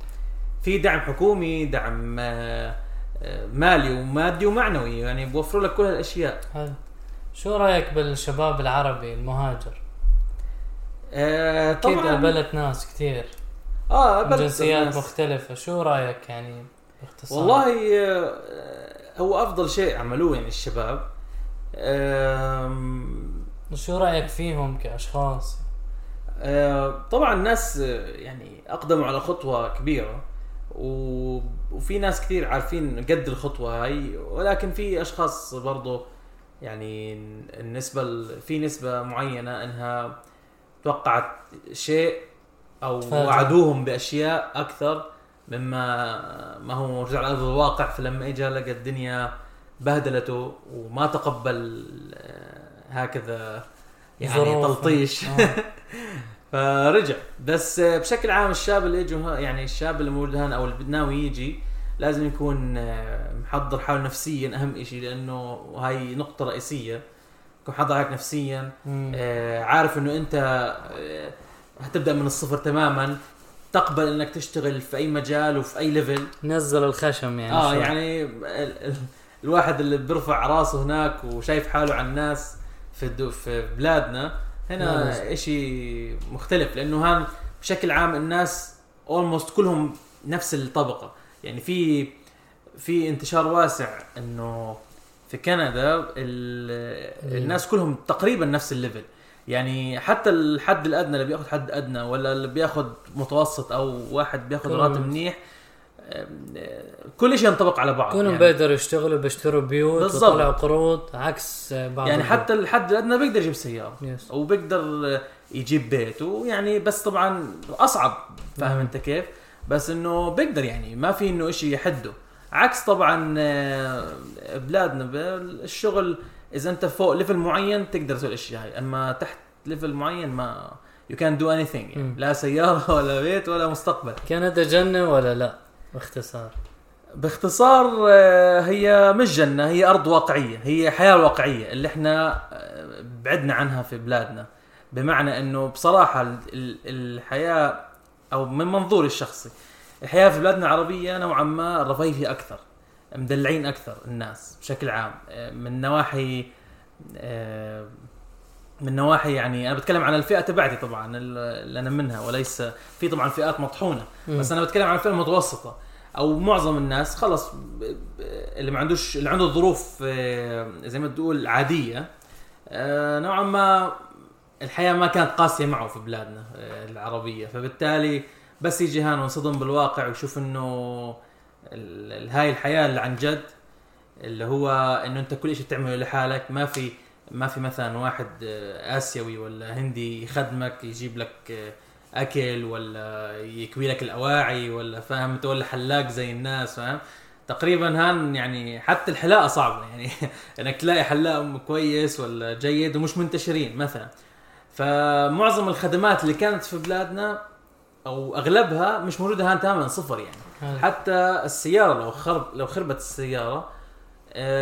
Speaker 2: في دعم حكومي دعم آه، آه، مالي ومادي ومعنوي يعني بوفروا لك كل هالأشياء.
Speaker 1: حلو. شو رأيك بالشباب العربي المهاجر؟
Speaker 2: آه
Speaker 1: أكيد
Speaker 2: طبعا.
Speaker 1: قابلت ناس كثير.
Speaker 2: آه
Speaker 1: من جنسيات
Speaker 2: ناس.
Speaker 1: مختلفة شو رأيك يعني باختصار؟
Speaker 2: والله آه، هو أفضل شيء عملوه يعني الشباب
Speaker 1: شو رأيك فيهم كأشخاص؟
Speaker 2: آه، طبعا الناس آه، يعني أقدموا على خطوة كبيرة. وفي ناس كثير عارفين قد الخطوة هاي ولكن في أشخاص برضو يعني النسبة ال- في نسبة معينة إنها توقعت شيء أو
Speaker 1: تفاجأ.
Speaker 2: وعدوهم بأشياء أكثر مما ما هو موجود على أرض الواقع فلما اجى لقى الدنيا بهدلته وما تقبل آه، هكذا يعني. تلطيش
Speaker 1: آه.
Speaker 2: فرجع بس بشكل عام الشاب اللي يجي ه- يعني الشاب اللي موجود هنا أو اللي ناوي يجي لازم يكون آه، محضر حاله نفسيا أهم شيء لأنه هاي نقطة رئيسية يكون محضر حالك نفسيا. آه، عارف إنه أنت آه، هتبدأ من الصفر تماما تقبل إنك تشتغل في أي مجال وفي أي ليفل
Speaker 1: نزل الخشم يعني
Speaker 2: آه
Speaker 1: شوي.
Speaker 2: يعني ال- ال- الواحد اللي بيرفع راسه هناك وشايف حاله على الناس في في بلادنا هنا. إشي مختلف لأنه هان بشكل عام الناس almost كلهم نفس الطبقة يعني في في انتشار واسع إنه في كندا
Speaker 1: مم.
Speaker 2: الناس كلهم تقريبا نفس ال level يعني حتى الحد الأدنى اللي بياخذ حد أدنى ولا اللي بياخذ متوسط أو واحد بياخذ راتب منيح كل شيء ينطبق على بعض
Speaker 1: كلهم
Speaker 2: يعني,
Speaker 1: بيقدروا يشتغلوا بيشتروا بيوت
Speaker 2: بالضبط.
Speaker 1: وطلعوا قروض عكس بعض
Speaker 2: يعني. حتى الحد الأدنى بيقدر يجيب سيارة
Speaker 1: yes.
Speaker 2: وبيقدر يجيب بيت ويعني بس طبعا أصعب فاهم. أنت كيف بس إنه بيقدر يعني ما في إنه شيء يحده عكس طبعا آه، بلادنا الشغل إذا أنت فوق level معين تقدر تسوي الأشياء هاي. أما تحت level معين ما you can do any
Speaker 1: مم.
Speaker 2: لا سيارة ولا بيت ولا مستقبل.
Speaker 1: كندا جنة ولا لا؟ باختصار.
Speaker 2: باختصار آه، هي مش جنة هي أرض واقعية. هي حياة واقعية اللي إحنا آه، بعدنا عنها في بلادنا. بمعنى إنه بصراحة ال- ال- الحياة أو من منظوري الشخصي الحياة في بلادنا العربية نوعا ما رفاهية أكثر. مدلعين أكثر الناس بشكل عام. آه، من نواحي آه، من نواحي يعني أنا بتكلم عن الفئة تبعتي طبعا اللي أنا منها وليس في طبعا فئات مطحونة.
Speaker 1: مم.
Speaker 2: بس أنا بتكلم عن الفئه المتوسطه أو معظم الناس خلص ب- اللي ما عندوش اللي عنده ظروف آه، زي ما تقول عادية آه، نوعا ما الحياة ما كانت قاسية معه في بلادنا آه، العربية. فبالتالي بس يجي هان وينصدم بالواقع ويشوف إنه هاي الحياة اللي عن جد اللي هو إنه أنت كل شيء بتعمله لحالك. ما في ما في مثلا واحد آه، آسيوي ولا هندي يخدمك يجيب لك آه، أكل ولا يكوي لك الأواعي ولا فاهم؟ أنت ولا حلاق زي الناس فاهم؟ تقريبا هان يعني حتى الحلاقة صعبة. يعني إنك تلاقي حلاق كويس ولا جيد ومش منتشرين مثلا. فمعظم الخدمات اللي كانت في بلادنا أو أغلبها مش موجودة هان تماما صفر يعني. حتى السيارة لو خرب لو خربت السيارة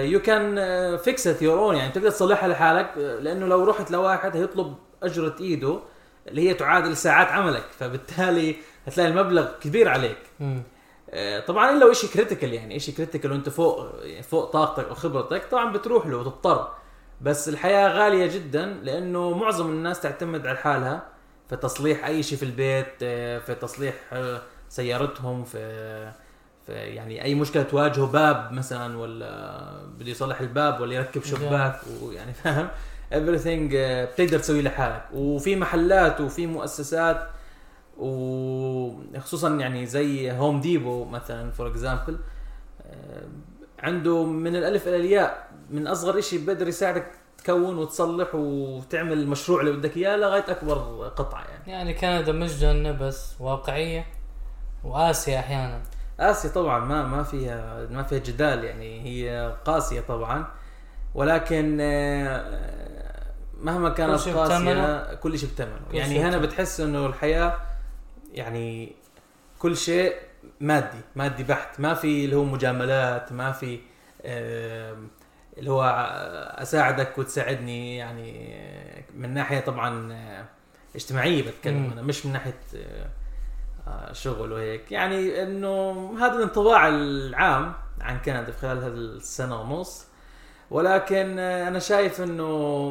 Speaker 2: you can fix it your own يعني تقدر تصلحها لحالك آه، لأنه لو رحت لواحد هيطلب أجرة إيده اللي هي تعادل ساعات عملك فبالتالي هتلاقي المبلغ كبير عليك.
Speaker 1: مم.
Speaker 2: آه، طبعا إلا لو شيء critical يعني شيء critical وأنت فوق فوق طاقتك أو خبرتك طبعا بتروح له وتضطر. بس الحياة غالية جدا لأنه معظم الناس تعتمد على حالها في تصليح أي شيء في البيت آه، في تصليح سيارتهم في في يعني أي مشكلة تواجهه باب مثلا ولا بده يصلح الباب ولا يركب شباك ويعني فاهم؟ Everything آه، بتقدر تسويه لحالك. وفي محلات وفي مؤسسات وخصوصا يعني زي Home Depot مثلا for example عنده من الألف إلى الياء من أصغر شيء بقدر يساعدك تكون وتصلح وتعمل المشروع اللي بدك إياه لغاية أكبر قطعة يعني.
Speaker 1: يعني كندا مش جنة بس واقعية. وقاسية أحيانا
Speaker 2: قاسية طبعا ما ما فيها ما فيها جدال يعني هي قاسية طبعا ولكن آه، مهما كانت
Speaker 1: كل شيء قاسية.
Speaker 2: كل شيء بثمنه
Speaker 1: كل
Speaker 2: يعني هنا. بتحس إنه الحياة يعني كل شيء مادي مادي بحت ما في اللي هو مجاملات ما في آم، اللي هو أساعدك وتساعدني يعني آه، من ناحية طبعا آه، اجتماعية بتكلم. أنا مش من ناحية آه، آه، شغل وهيك. يعني إنه هذا الانطباع العام عن كندا في خلال هذه السنة ونص. ولكن أنا شايف إنه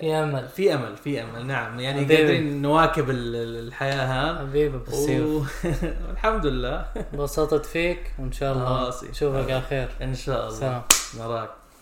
Speaker 1: في أمل.
Speaker 2: في أمل في أمل. نعم. يعني
Speaker 1: حبيبي.
Speaker 2: قادرين نواكب ال- ال- الحياة ها.
Speaker 1: حبيبي
Speaker 2: و... الحمد لله.
Speaker 1: انبسطت فيك وإن شاء الله. نشوفك على خير.
Speaker 2: إن شاء الله.
Speaker 1: سلام.
Speaker 2: نراك.